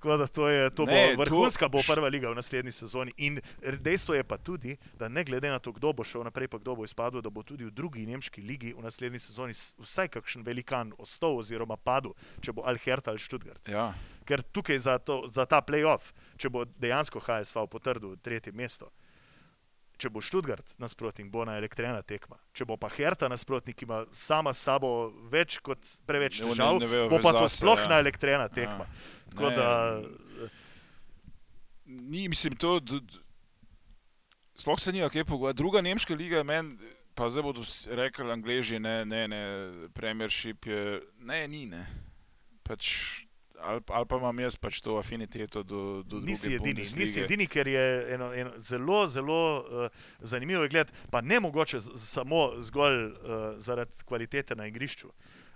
Tako da to, je, to bo Ne, to- vrhunska bo prva liga v naslednji sezoni. In dejstvo je pa tudi, da ne glede na to, kdo bo šel naprej, pa kdo bo izpadel, da bo tudi v drugi nemški ligi v naslednji sezoni vsaj kakšen velikan ostal oziroma padel, če bo Alherta ali Študgart. Ja, Ker tukaj za, to, za ta playoff, če bo dejansko HSV potrdil tretje mesto, če bo Študgart nasprotnik, bo na elektrena tekma. Če bo pa Herta nasprotnik, ki ima sama s sabo več kot preveč Ne, ne- težav, ne vejo bo pa to sploh ja. na elektrena tekma. Tako Ne, da, ni, mislim, to. d- d- Sploh se ni kaj pogovarjati. Druga nemška liga, meni, pa zdaj bodo rekli angliži, ne, ne, ne, premiership je, ne, ni, ne. Pač, ali, ali pa imam jaz pač to afiniteto do, do nisi druge edini, nisi edini, ker je eno, eno zelo, zelo uh, zanimivo je gledati, pa ne mogoče z, samo zgolj uh, zaradi kvalitete na igrišču.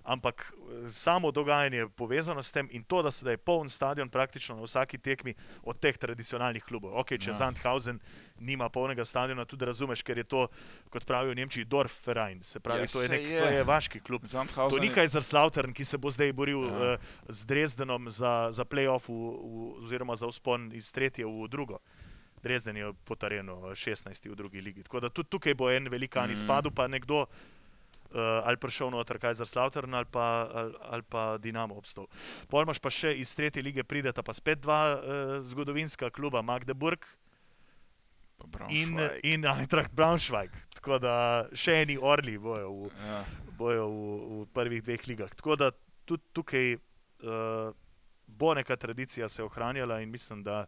Ampak eh, samo dogajanje je povezano s tem in to, da se da je poln stadion praktično na vsaki tekmi od teh tradicionalnih klubov. Ok, če Ja. Sandhausen nima polnega stadiona, tudi razumeš, ker je to, kot pravijo v Nemčiji, Dorfverein. Se pravi, Ja, to, je nek, je. to je vaški klub. To Sandhausen ni je- Kaiserslautern, ki se bo zdaj boril Ja. uh, z Dresdenom za, za playoff, oziroma za uspon iz tretje v drugo. Dresden je potrjeno 16 v drugi ligi. Tako da tudi tukaj bo en velikan Mm. izpadel, pa nekdo uh, ali prišel noter Kaiserslautern ali pa, ali, ali pa Dinamo obstal. Pol imaš pa še iz tretje lige prideta pa spet dva uh, zgodovinska kluba, Magdeburg in, in Eintracht Braunschweig. Tako da še eni orli bojo v, Ja. bojo v, v prvih dveh ligah. Tako da tudi tukaj uh, bo neka tradicija se ohranjala in mislim, da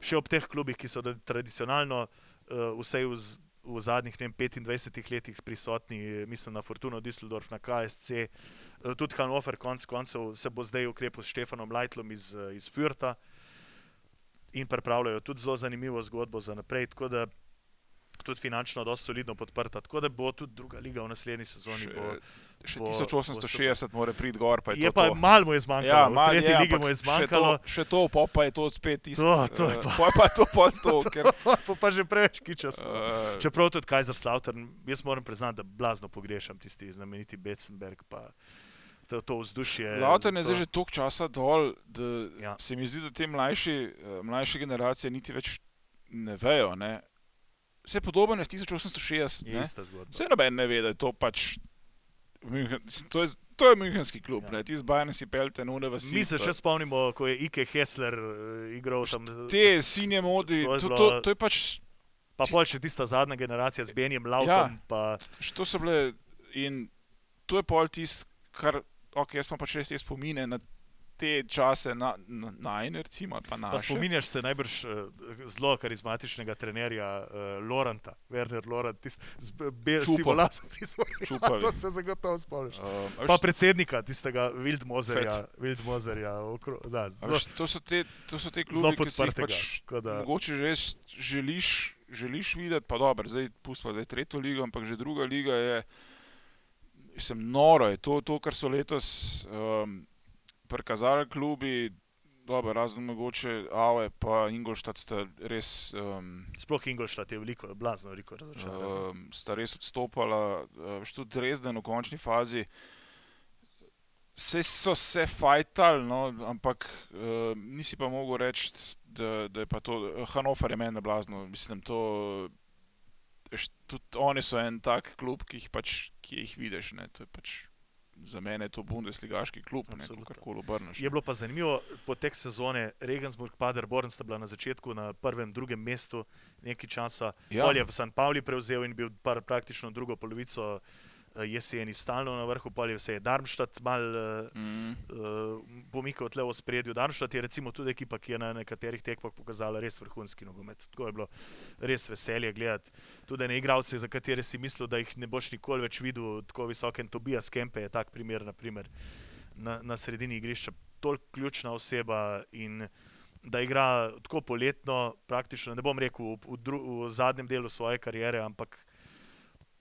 še ob teh klubih, ki so tradicionalno uh, vsej v, v zadnjih vem, 25 letih prisotni, mislim na Fortuno Düsseldorf, na KSC, tudi Hannover, konc koncev se bo zdaj ukrepil s Štefanom Leitlom iz, iz Fürta in pripravljajo tudi zelo zanimivo zgodbo za naprej. Tako da tudi finančno dosti solidno podprta. Tako da bo tudi druga liga v naslednji sezoni. Še, Bo, še bo- 1860 mora priti gor, pa je, je to pa to. malo je zmanjkalo, Ja, malo je, ligi mu je še zmanjkalo. to, še to, pol pa je to spet tisto. To, to je pa- Pol pa to, pol to, *laughs* ker Pa, pa že preveč kičasto. uh, Čeprav tudi Kajzerslautern, jaz moram priznati, da blazno pogrešam tisti znameniti Becenberg, pa to, to vzdušje. Lautern je to- zdaj že toliko časa dol, da Ja. se mi zdi, da te mlajši, eh, mlajše generacije niti več ne vejo. Ne? Vse podobno je s 1860. Je ne. ista zgodba. Vse noben ne ve, da je to pač. München, to, je, to je Münchenski klub, Ja. ja. ti z Bajne si pelte, nune vas. Mi se še spomnimo, ko je Ike Hessler uh, igral tam. Te sinje modi, To je to, to, bilo- to, to je pač. Pa pol še tista zadnja generacija z Benjem Lautom. Ja. Pa, To so bile in to je pol tisto, kar, ok, jaz imam pač res te spomine na te čase, na, na, na recimo, pa na. pa spominjaš se najbrž uh, zelo karizmatičnega trenerja uh, Lorenta, Werner Lorent, tisti z prizorja. Čupavi. *laughs* To se zagotovo spomniš. Uh, Pa predsednika tistega Wildmozerja, Wildmozerja okro, da, zelo, to, so te, to so te klubi, ki si jih pač da- mogoče res želiš, želiš videti, pa dobro, zdaj pustimo zdaj tretjo ligo, ampak že druga liga je, sem noro, je to, to kar so letos um, prikazali klubi, dobro, razen mogoče Ave pa Ingolstadt sta res, um, Sploh Ingolstadt je veliko, blazno veliko razočaran. um, sta res odstopala, uh, tudi Dresden v končni fazi. Vse so se fajtali, no, ampak uh, nisi pa mogel reči, da, da je pa to. Hannover je meni blazno. Mislim, to. Tudi oni so en tak klub, ki jih, pač, ki jih vidiš. Ne, to je pač, za mene je to Bundesligaški klub, ne Absolutno. kar koli obrneš. Je bilo pa zanimivo, potek sezone Regensburg, Paderborn sta bila na začetku na prvem, drugem mestu nekaj časa. Ja. Pol je pa San Pauli prevzel in bil par, praktično drugo polovico jeseni stalno na vrhu, pol je vse je Darmstadt mal uh, Mm, pomikal tle v spredju. Darmstadt je recimo tudi ekipa, ki je na nekaterih tekmah pokazala res vrhunski nogomet. Tako je bilo res veselje gledati. Tudi ne igralce, za katere si mislil, da jih ne boš nikoli več videl, tako visoke. Tobias Kempe je tak primer, naprimer, na, na sredini igrišča. Toliko ključna oseba in da igra tako poletno, praktično ne bom rekel v, v, dru, v zadnjem delu svoje kariere, ampak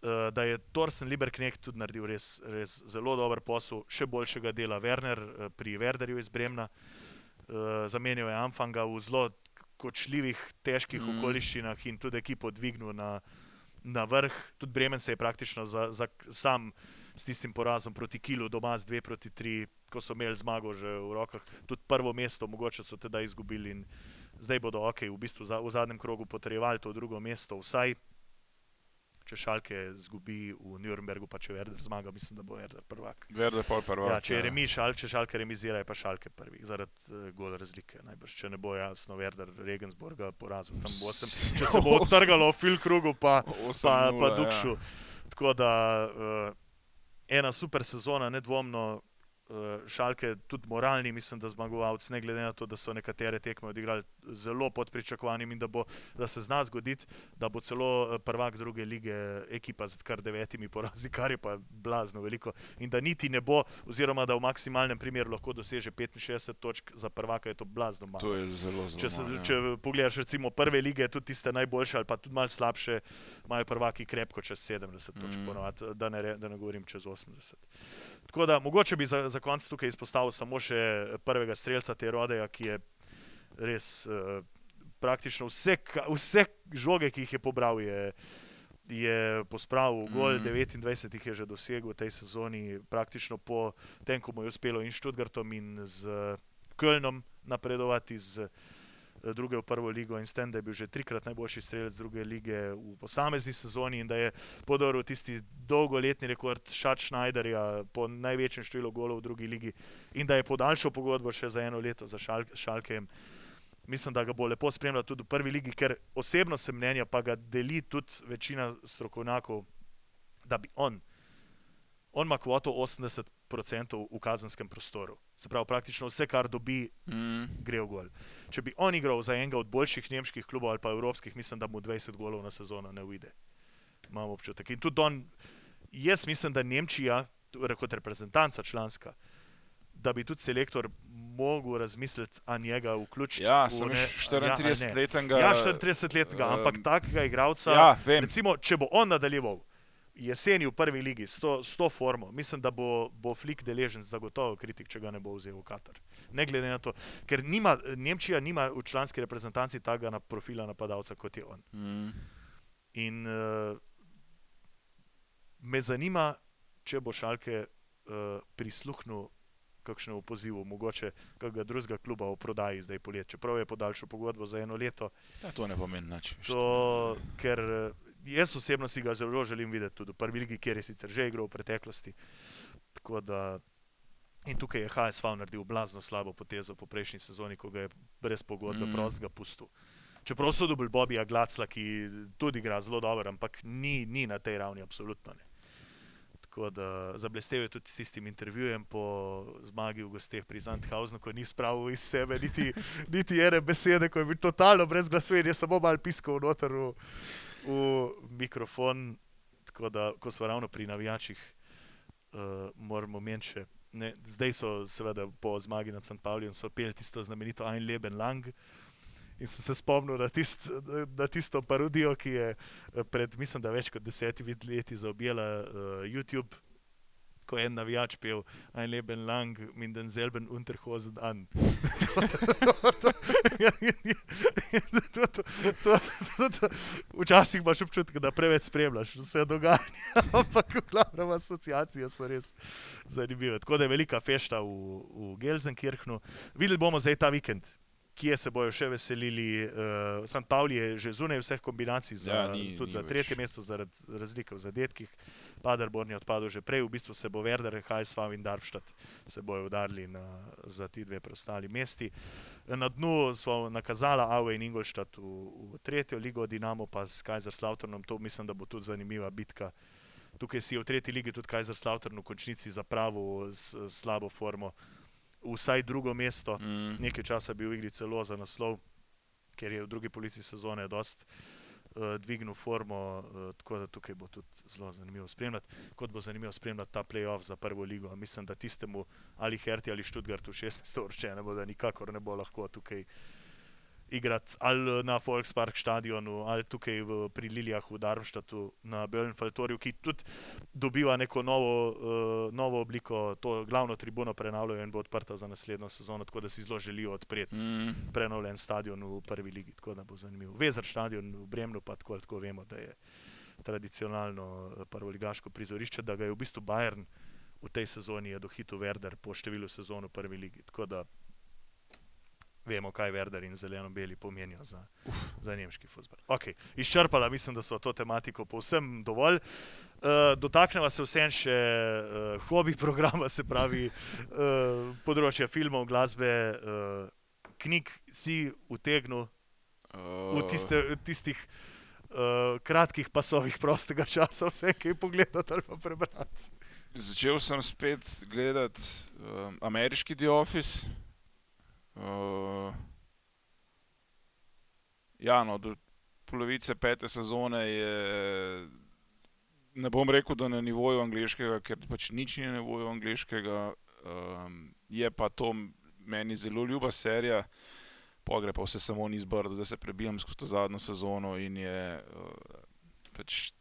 uh, da je Torsen Liberknecht tudi naredil res, res zelo dober posel, še boljšega dela Werner uh, pri Werderju iz Bremna. Uh, zamenjal je Amfanga v zelo kočljivih, težkih Mm. okoliščinah in tudi ekipo dvignil na, na vrh. Tudi Bremen se je praktično za, za, sam s tistim porazom proti Kilu doma z 2 proti 3, ko so imeli zmago že v rokah, tudi prvo mesto, mogoče so teda izgubili in zdaj bodo ok, v bistvu za, v zadnjem krogu potrjevali to drugo mesto, vsaj če Šalke zgubi v Nürnbergu, pa če Werder zmaga, mislim, da bo Werder prvak. Verde pol prva. Ja, če je remi šal, če Šalke remizira, je pa Šalke prvi, zaradi uh, gol razlike. Najbrž, če ne bo jasno Werder Regensburga porazil, tam bo osem. *laughs* Če se bo odtrgalo v fil krugu, pa, pa, pa Dukšu. Tako da uh, ena super sezona, nedvomno. Šalke tudi moralni, mislim, da zmagovalci, ne glede na to, da so nekatere tekme odigrali zelo pod pričakovanjem in da, bo, da se zna zgoditi, da bo celo eh, prvak druge lige ekipa z kar devetimi porazi, kar je pa blazno veliko. In da niti ne bo, oziroma da v maksimalnem primeru lahko doseže 65 točk za prvaka, je to blazno malo. To je zelo zelo. Če, se, malo, ja. če pogledaš recimo prve lige, tudi tiste najboljše ali pa tudi malo slabše, imajo prvaki krepko čez 70 točk, Mm. ponovadi, da, ne da ne govorim čez 80. Tako da mogoče bi za, za konec tukaj izpostavil samo še prvega streljca te rodeja, ki je res uh, praktično vse, vse žoge, ki jih je pobral, je, je pospravil gol, Mhm. 29 jih je že dosegel v tej sezoni, praktično po tem, ko mu je uspelo in s Študgartom in z Kölnom napredovati iz eh, druge v prvo ligo in s tem, da je bil že trikrat najboljši strelec druge lige v posamezni sezoni in da je podaril tisti dolgoletni rekord Šat Schneiderja po največjem številu golov v drugi ligi in da je podaljšal pogodbo še za eno leto za šal, Šalkem. Mislim, da ga bo lepo spremljal tudi v prvi ligi, ker osebno sem mnenja, pa ga deli tudi večina strokovnjakov, da bi on, on ima kvoto 80% v kazenskem prostoru. Se pravi, praktično vse, kar dobi, Mm, gre v gol. Če bi on igral za enega od boljših nemških klubov ali pa evropskih, mislim, da mu 20 golov na sezono ne uide. Imam občutek. In tudi on, jaz mislim, da Nemčija, torej kot reprezentanca članska, da bi tudi selektor mogel razmisliti, a njega vključiti. Ja, sem ne- veš, ja, ali ne. 34-letnega. Ja, 34-letnega, ampak em, takega igralca. Ja, vem. Recimo, če bo on nadaljeval jeseni v prvi ligi s to, s to formo, mislim, da bo, bo Flik deležen zagotovo kritik, če ga ne bo vzel v Katar. Ne glede na to, ker nima, Nemčija nima v članski reprezentanci takega na profila napadalca kot je on. Mm. In uh, me zanima, če bo Šalke uh, prisluhnil kakšnemu pozivu, mogoče kakega drugega kluba o prodaji zdaj polet, čeprav je podaljšal pogodbo za eno leto. Ja, to ne pomeni nič. To, ker jaz osebno si ga zelo želim videti tudi v prvi ligi, kjer je sicer že igral v preteklosti. Tako da, in tukaj je HSV naredil blazno slabo potezo po prejšnji sezoni, ko ga je brez pogodbe Mm. prostega pustil. Čeprav so dobili Bobija Glacla, ki tudi igra zelo dobro, ampak ni, ni na tej ravni, absolutno ne. Tako da zablestev je tudi s tistim intervjujem po zmagi v gosteh pri Zandhausenu, ko ni spravil iz sebe niti, niti ene besede, ko je bil totalno brez glasu in je samo mal piskal noter v, v mikrofon. Tako da, ko smo ravno pri navijačih, uh, moramo meniti še. Ne, zdaj so, seveda, po zmagi nad St. Paulijem, so peli tisto znamenito Ein Leben lang. In sem se spomnil na, tist, na tisto parodijo, ki je eh, pred, mislim, da več kot desetimi leti zaobjela uh, YouTube, ko je en navijač pel Ein Leben lang, min den selben Unterhosen an. To- to- to- to- to- Včasih imaš občutek, da preveč spremljaš vse dogajanje, *laughs* ampak v glavnem asociacije so res zanimive. Tako da je velika fešta v, v Gelsenkirchnu. Videli bomo zdaj ta vikend, kje se bojo še veselili. Uh, St. Pauli je že zunaj vseh kombinacij, za, Ja, ni- tudi ni za več. tretje mesto zaradi razlike v zadetkih. Paderborn je odpadel že prej, v bistvu se bo Werder, HSV in Darmstadt se bojo udarili na, za ti dve preostali mesti. Na dnu smo nakazali Aue in Ingolstadt v, v tretjo ligo, Dinamo pa s Kaiserslauternom. To mislim, da bo tudi zanimiva bitka. Tukaj si je v tretji ligi tudi Kaiserslautern v končnici zapravil s s slabo formo, vsaj drugo mesto. Mm. Nekaj časa bil v igri celo za naslov, ker je v drugi polovici sezone dost uh, dvignil formo, uh, tako da tukaj bo tudi zelo zanimivo spremljati. Kot bo zanimivo spremljati ta playoff za prvo ligo. Mislim, da tistemu ali Herti ali Študgartu 16 vrščenemu, da nikakor ne bo lahko tukaj igrati ali na Volkspark stadionu ali tukaj v, pri Lilijah v Darmstadtu na Böllenfaltorju, ki tudi dobiva neko novo, uh, novo obliko, to glavno tribuno prenavljajo in bo odprta za naslednjo sezono, tako da si zelo želijo odpreti Mm. prenovljen stadion v prvi ligi, tako da bo zanimivo. Vezer stadion v Bremnu pa tako, tako vemo, da je tradicionalno eh, prvoligaško prizorišče, da ga je v bistvu Bayern v tej sezoni dohitil Werder po številu sezon v prvi ligi. Tako da vemo, kaj Werder in zeleno-beli pomenijo za, za nemški futbol. Okay. Izčrpala mislim, da smo to tematiko povsem dovolj. Uh, dotaknemo se vsem še uh, hobi programa, se pravi uh, področja filmov, glasbe, uh, knjig, si utegnil v Uh, tiste, tistih uh, kratkih pasovih prostega časa, vse kaj pogledati ali pa prebrati. Začel sem spet gledati um, ameriški The Office. Uh, ja, no, do polovice pete sezone je, ne bom rekel, da na nivoju angliškega, ker pač nič ni na nivoju angliškega. Um, je pa to meni zelo ljuba serija, pogre pa vse samo ni zbrdo, da se prebijam skozi to zadnjo sezono je uh, pač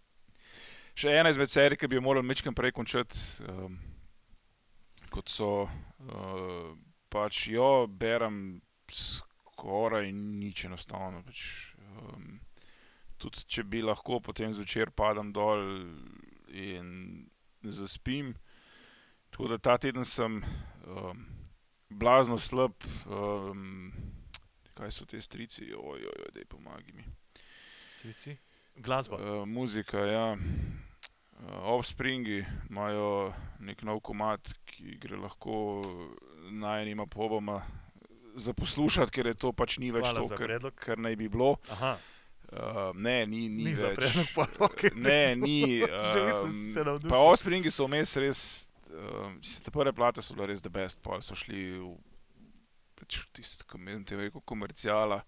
še ena izmed serij, ki bi jo morali mečkam prej končati, um, kot so uh, pač jo berem skoraj nič enostavno. Pač, um, tudi če bi lahko potem zvečer padam dol in zaspim. Tako da ta teden sem um, blazno slab. Um, kaj so te strici, ojoj, oj, dej pomagi mi. Strici? Glasba. Uh, muzika, ja. Uh, Offspringi imajo nek nov komat, ki gre lahko najnima poboma za poslušati, ker je to pač ni več Hvala to, kar, kar naj bi bilo. Aha, Uh, ne, ni, ni, ni, več. predlog, pa *laughs* okay. Ne, ni. *laughs* Um, pa Offspringi so vmes res, um, te prve plate so bile res the best, pa so šli v pač tisto, ko menim te veliko komercijala,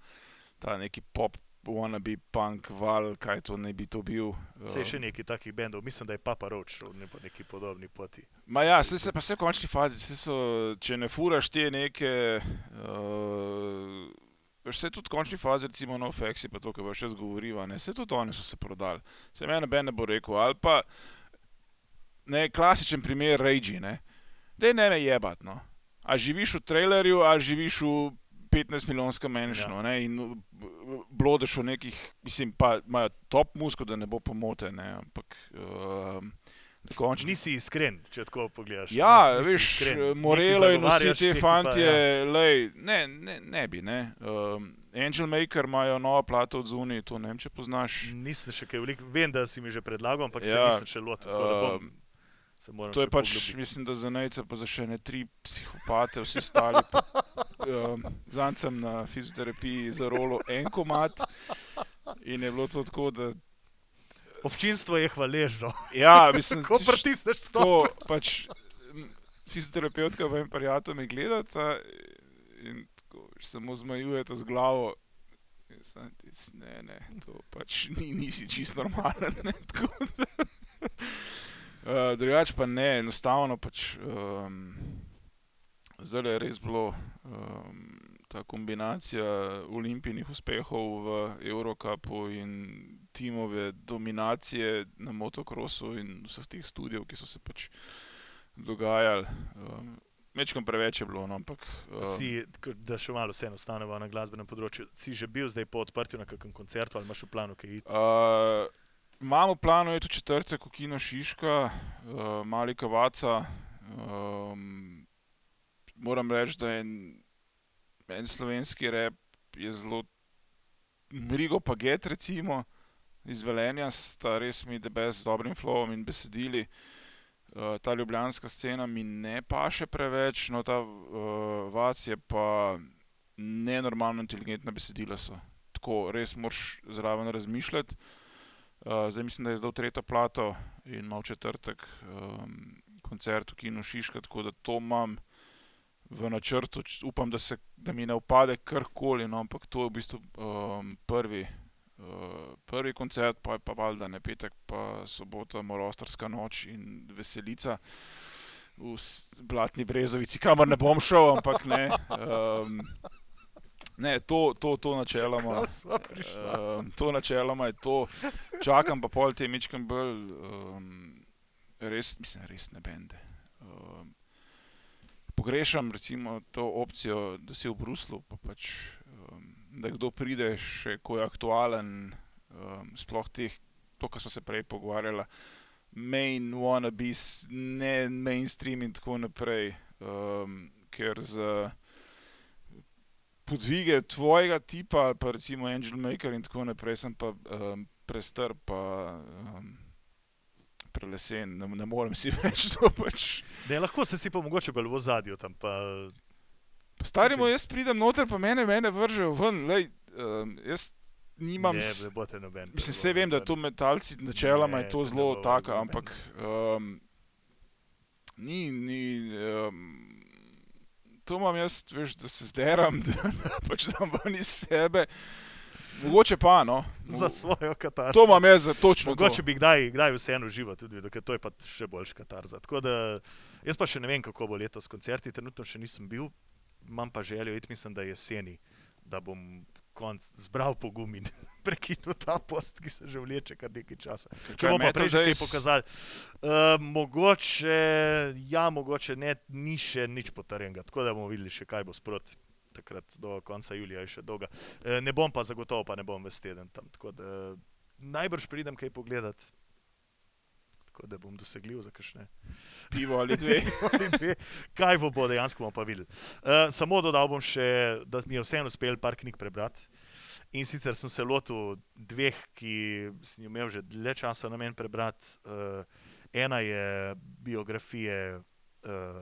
ta neki pop wannabe punk val, kaj to ne bi to bil. Se je še nekaj takih bendov, mislim, da je Papa Roach ne po neki podobni poti. Ma ja, se- se, se pa vse v končni fazi, so, če ne furaš te neke, uh, vse tudi v končni fazi, recimo no Fexi, pa to, kar še zgovoriva, ne, vse tudi oni so se prodali. Se meni noben ne bo rekel, ali pa, ne, klasičen primer Rage, ne, dej ne me jebat, no. A živiš v trailerju, ali živiš v 15 milijonskem menšinu, ja. ne, in blodeš v nekih, mislim, pa imajo top musko, da ne bo pomote, ne, ampak, uh, dokončno. Nisi iskren, če tako pogledaš. Ja, ne, veš. Nekaj Morelo in vsi ti fantje, ja. lej, ne, ne, ne bi, ne. Um, Angel Maker imajo novo plato od zunaj, to ne vem, če poznaš. Nisem še kaj veliko, vem, da si mi že predlagal, ampak se Ja, nisem še lotil, um, Se To je pač, poglobiti. mislim, da za nejce, pa za še ne tri psihopate, vsi ostali. Pa, *laughs* um, Zanj sem na fizioterapiji za rolo en komat in je bilo to tako, da. Občinstvo je hvaležno. Ja, mislim, *laughs* Ko tiš- pritisneš tako pač fizioterapeutka in prijatelj me gledata in tako samo zmajujete z glavo. Sem tis, Ne, ne, to pač ni, nisi čist normalen. *laughs* Ne, tako da. *laughs* Uh, drugač pa ne, enostavno pač. Um, zdaj je res bilo um, ta kombinacija olimpijskih uspehov v Eurocupu in timove dominacije na motokrosu in vseh teh studijev, ki so se pač dogajali. Um, Mečkam preveč je bilo, no, ampak. Um, Si, da še malo vseeno ostaneva na glasbenem področju, si že bil zdaj po odprtju na kakšnem koncertu ali imaš v planu kaj iti? Uh, imamo v planu je tudi četrtek, ko kino Šiška, uh, Mali Kavaca. Um, moram reči, da je en, en slovenski rep zelo, Rigo pa Get, recimo, iz Velenja, sta res mi debes z dobrim flowom in besedili. Uh, ta ljubljanska scena mi ne paše preveč, no ta uh, vas je pa nenormalno inteligentna besedila so. Tako res moraš zraven razmišljati. Uh, zdaj mislim, da je zdaj tretja plato in ima v četrtek um, koncert v Kinu Šiška, tako da to imam v načrtu. Upam, da, se, da mi ne upade karkoli, no, ampak to je v bistvu um, prvi, uh, prvi koncert, pa je pa valjda ne petek, pa sobota, morostarska noč in veselica. V Blatni Brezovici, kamor ne bom šel, ampak ne. Um, ne, to, to, to načeloma. Um, to načeloma je to, čakam pa pol te mečkam bolj, um, res, mislim, resne bende. Um, pogrešam recimo to opcijo, da si v Bruslu, pa pač, um, da kdo pride še, ko je aktualen, um, sploh teh, to, kar smo se prej pogovarjali, main wannabes, ne mainstream in tako naprej, um, ker za podvige tvojega tipa, pa recimo Angel Maker in tako naprej, sem pa um, prestar, pa um, prelesen, ne, ne morem si *laughs* več to pač. Ne, lahko se si pa mogoče bolj v zadju tam. Pa, Pa Starimo, jaz pridem noter, pa mene, mene vržejo ven, lej, um, jaz nimam. ne, ne bo te noben. Mislim, vse vem, da to metalci, načeloma Ne, je to zelo tako, ampak um, ni, ni um, to imam jaz, veš, da se zderam, da, *laughs* da pač dam ven iz sebe. Mogoče pa, no. Za svojo katarzo. To imam jaz točno. Mogoče to. bi kdaj, kdaj vseeno živo tudi videl, ker to je pa še boljš katarza. Tako da jaz pa še ne vem, kako bo letos koncerti, trenutno še nisem bil, imam pa željo iti, mislim, da jeseni, da bom konc zbral pogum in *laughs* prekinil ta post, ki se že vleče kar nekaj časa. Če Kaj, bomo pa prej že kaj pokazali. Uh, mogoče, ja, mogoče ne, ni še nič potrjenega, tako da bomo videli še kaj bo sproti. Takrat do konca julija je še dolga. E, ne bom pa zagotovo, pa ne bom ves teden tam. Tako da najbrž pridem kaj pogledat. Tako da bom dosegljiv za kakšne Pivo ali dve. *laughs* ali dve. Kaj bo, bo dejansko bomo pa videli. Uh, samo dodal bom še, da mi je vseeno uspel par knjig prebrati. In sicer sem se lotil dveh, ki sem imel že dlje časa na meni prebrati. Uh, ena je biografije uh,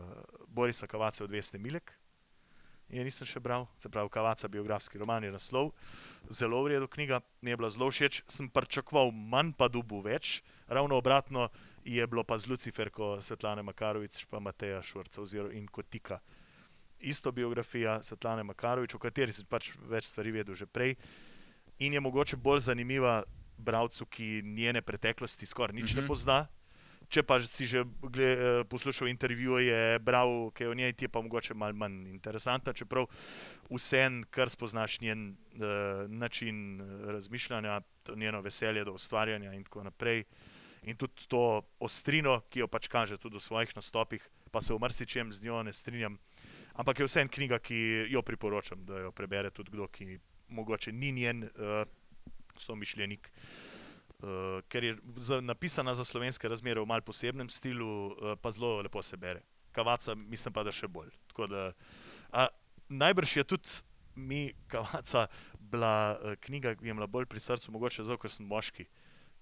Borisa Kavaca od Vesne Milek. Je nisem še bral, se pravi, Kavaca, biografski roman je naslov. Zelo v redu knjiga, mi je bila zelo všeč. Sem pričakoval manj, pa dubu več. Ravno obratno je bilo pa z Luciferko Svetlane Makarovič, pa Mateja Švrca oziroma in Kotika. Isto biografija Svetlane Makarovič, o kateri sem pač več stvari vedel že prej. in je mogoče bolj zanimiva bralcu, ki njene preteklosti skoraj nič mm -hmm. ne Mhm. pozna. Če pa si že gle, eh, poslušal intervjuje, bral kaj o njej, ti je pa mogoče malo manj interesantna, čeprav vsem, kar spoznaš njen uh, način eh, razmišljanja, njeno veselje do ustvarjanja in tako naprej. In tudi to ostrino, ki jo pač kaže tudi v svojih nastopih, pa se v marsičem z njo ne strinjam. Ampak je vseeno knjiga, ki jo priporočam, da jo prebere tudi kdo, ki mogoče ni njen uh, somišljenik. Uh, ker je za, napisana za slovenske razmere v malce posebnem stilu, uh, pa zelo lepo se bere. Kavaca, mislim pa, da še bolj. Tako Da, a, najbrž je tudi mi, Kavaca, bila uh, knjiga, ki je bila bolj pri srcu, mogoče zato, ker sem moški,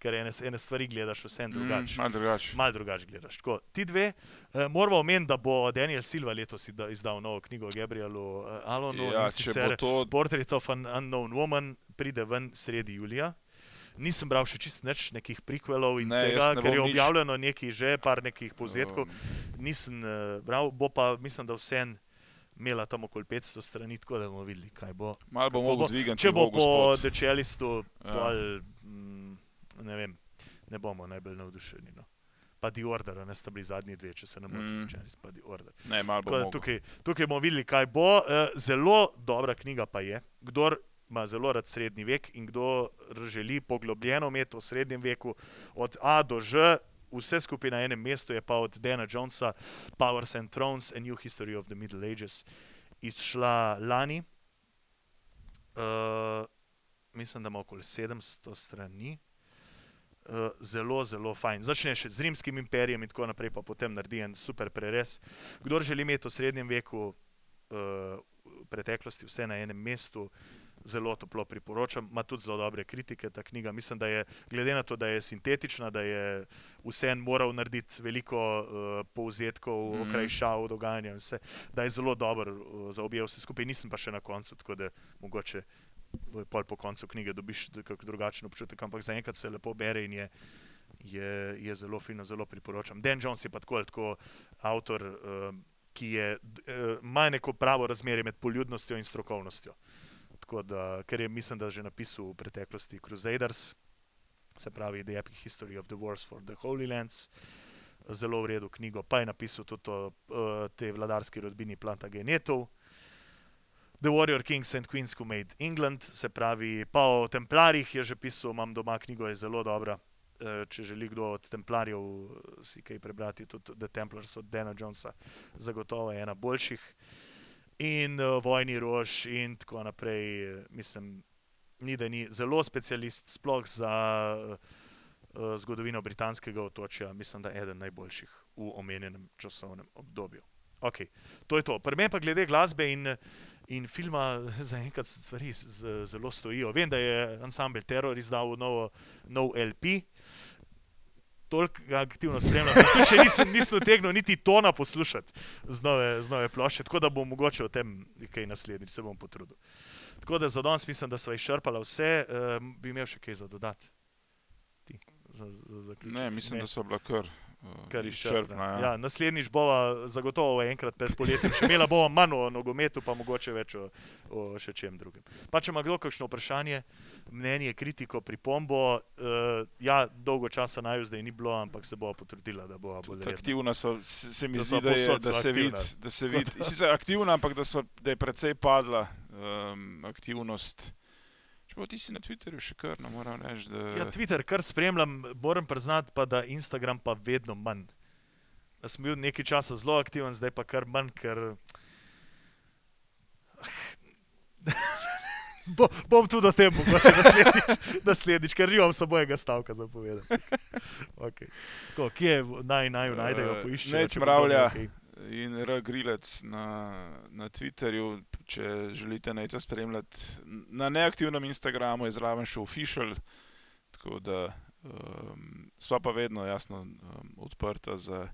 ker ene, ene stvari gledaš vsem drugače. Mm, malo drugače. Mal drugače gledaš. Tako, ti dve, uh, moramo omeniti, da bo Daniel Silva letos izdal novo knjigo o Gabrielu uh, Alonu. Ja, če bo to Portrait of an Unknown Woman pride ven sredi julija. Nisem bral še čist nič, nekih prikvelov in Ne, tega, ne ker je bom nič. objavljeno nekaj že, par nekih povzetkov. Um, Nisem uh, bral, bo pa mislim, da vsem imela tam okoli 500 strani, tako da bomo videli, kaj bo. Malo bo mogel bo- dvigati. Če bo njegov po. Dečelistu, Ja. pol, mm, ne vem, ne bomo najbolj navdušeni. No. Pa The Order, ne sta bili zadnji dve, če se ne motim, Mm. mm. pa The Order. Ne, bo. Tukaj, tukaj bomo videli, kaj bo. Eh, Zelo dobra knjiga pa je. Kdor ima zelo rad srednji vek in kdo želi poglobljeno imeti o srednjem veku, od A do Ž, vse skupaj na enem mestu, je pa od Dana Jonesa Powers and Thrones, A New History of the Middle Ages, izšla lani. Uh, mislim, da ima okoli 700 strani. Uh, zelo, zelo fajn. Začneš z rimskim imperijem in tako naprej, pa potem naredi en super prerez. Kdor želi imeti v srednjem veku, uh, v preteklosti, vse na enem mestu, zelo toplo priporočam. Ma tudi zelo dobre kritike ta knjiga. Mislim, da je, glede na to, da je sintetična, da je vsem moral narediti veliko uh, povzetkov, mm. okrajšav dogajanja, in vse, da je zelo dober uh, za obje vse skupaj. Nisem pa še na koncu, tako da mogoče pol po koncu knjige dobiš kakšen drugačen občutek, ampak zaenkrat se lepo bere in je, je, je zelo fino, zelo priporočam. Dan Jones je pa tako ali tako avtor, uh, ki je, uh, ima neko pravo razmerje med poljudnostjo in strokovnostjo. Tako da, ker je, mislim, da že napisal v preteklosti Crusaders, se pravi The Epic History of the Wars for the Holy Lands, zelo v redu knjigo, pa je napisal tudi o uh, tej vladarski rodbini Plantagenetov. The Warrior Kings and Queens Who Made England, se pravi, pa o Templarjih je že pisal, imam doma knjigo, je zelo dobra. Eh, Če želi kdo od Templarjev eh, si kaj prebrati, tudi The Templars od Dana Jonesa, zagotovo je ena boljših. In uh, Vojni rož in tako naprej, mislim, ni da ni zelo specialist, sploh za uh, zgodovino britanskega otočja, mislim, da je eden najboljših v omenjenem časovnem obdobju. Okay. To je to. Meni pa glede glasbe in, in filma *laughs* zaenkrat stvari z- z- zelo stojijo. Vem, da je ansambl Terror izdal novo, nov LP. Toliko aktivno spremljam, tudi še nisem, nisem utegnil niti tona poslušati z nove, z nove plošče, tako da bom mogoče o tem kaj naslednjič, se bom potrudil. Tako da za danes mislim, da sva izčrpala vse, um, bi imel še kaj za dodati. Ti, za, za zaključek. Ne, mislim, Ne. da so bila kar, Kar izčrpna. Ja. Ja, naslednjič bova zagotovo enkrat pred poletjem še imela bova manj o nogometu, pa mogoče več o, o še čem drugem. Pa če ima kdo kakšno vprašanje, mnenje, kritiko, pripombo, uh, ja, dolgo časa naju zdaj ni bilo, ampak se bova potrudila, da bova bolj aktivna so, se, mi Da zdi, sva da, je, da sva se vidi, da se vidi. Sicer aktivna, ampak da, sva, da je precej padla um, aktivnost. Čeprav ti si na Twitterju še kar, no moram reči, da Ja, Twitter kar spremljam, moram priznati pa, da Instagram pa vedno manj. Da sem bil nekaj časa zelo aktiven, zdaj pa kar manj, ker. *laughs* Bo, bom tudi o tem mogoče *laughs* naslednjič, naslednjič ker nimam samo enega stavka za povedati. *laughs* Okay. Kje naj naj najdejo, Eh, poiščejo? Če bo Mravlja. nekaj? In R. Grilec na, na Twitterju, če želite nekaj spremljati. Na neaktivnem Instagramu je zraven še official, tako da um, sva pa vedno jasno um, odprta za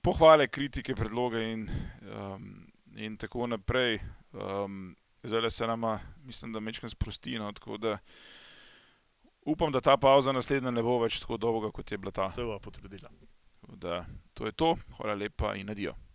pohvale, kritike, predloge in, um, in tako naprej. Um, zdaj se nama, mislim, da mečkam sprosti, no, upam, da ta pauza naslednja ne bo več tako dolga, kot je bila ta. Se bo potrudila. Tako Da, to je to, hvala lepa in adijo.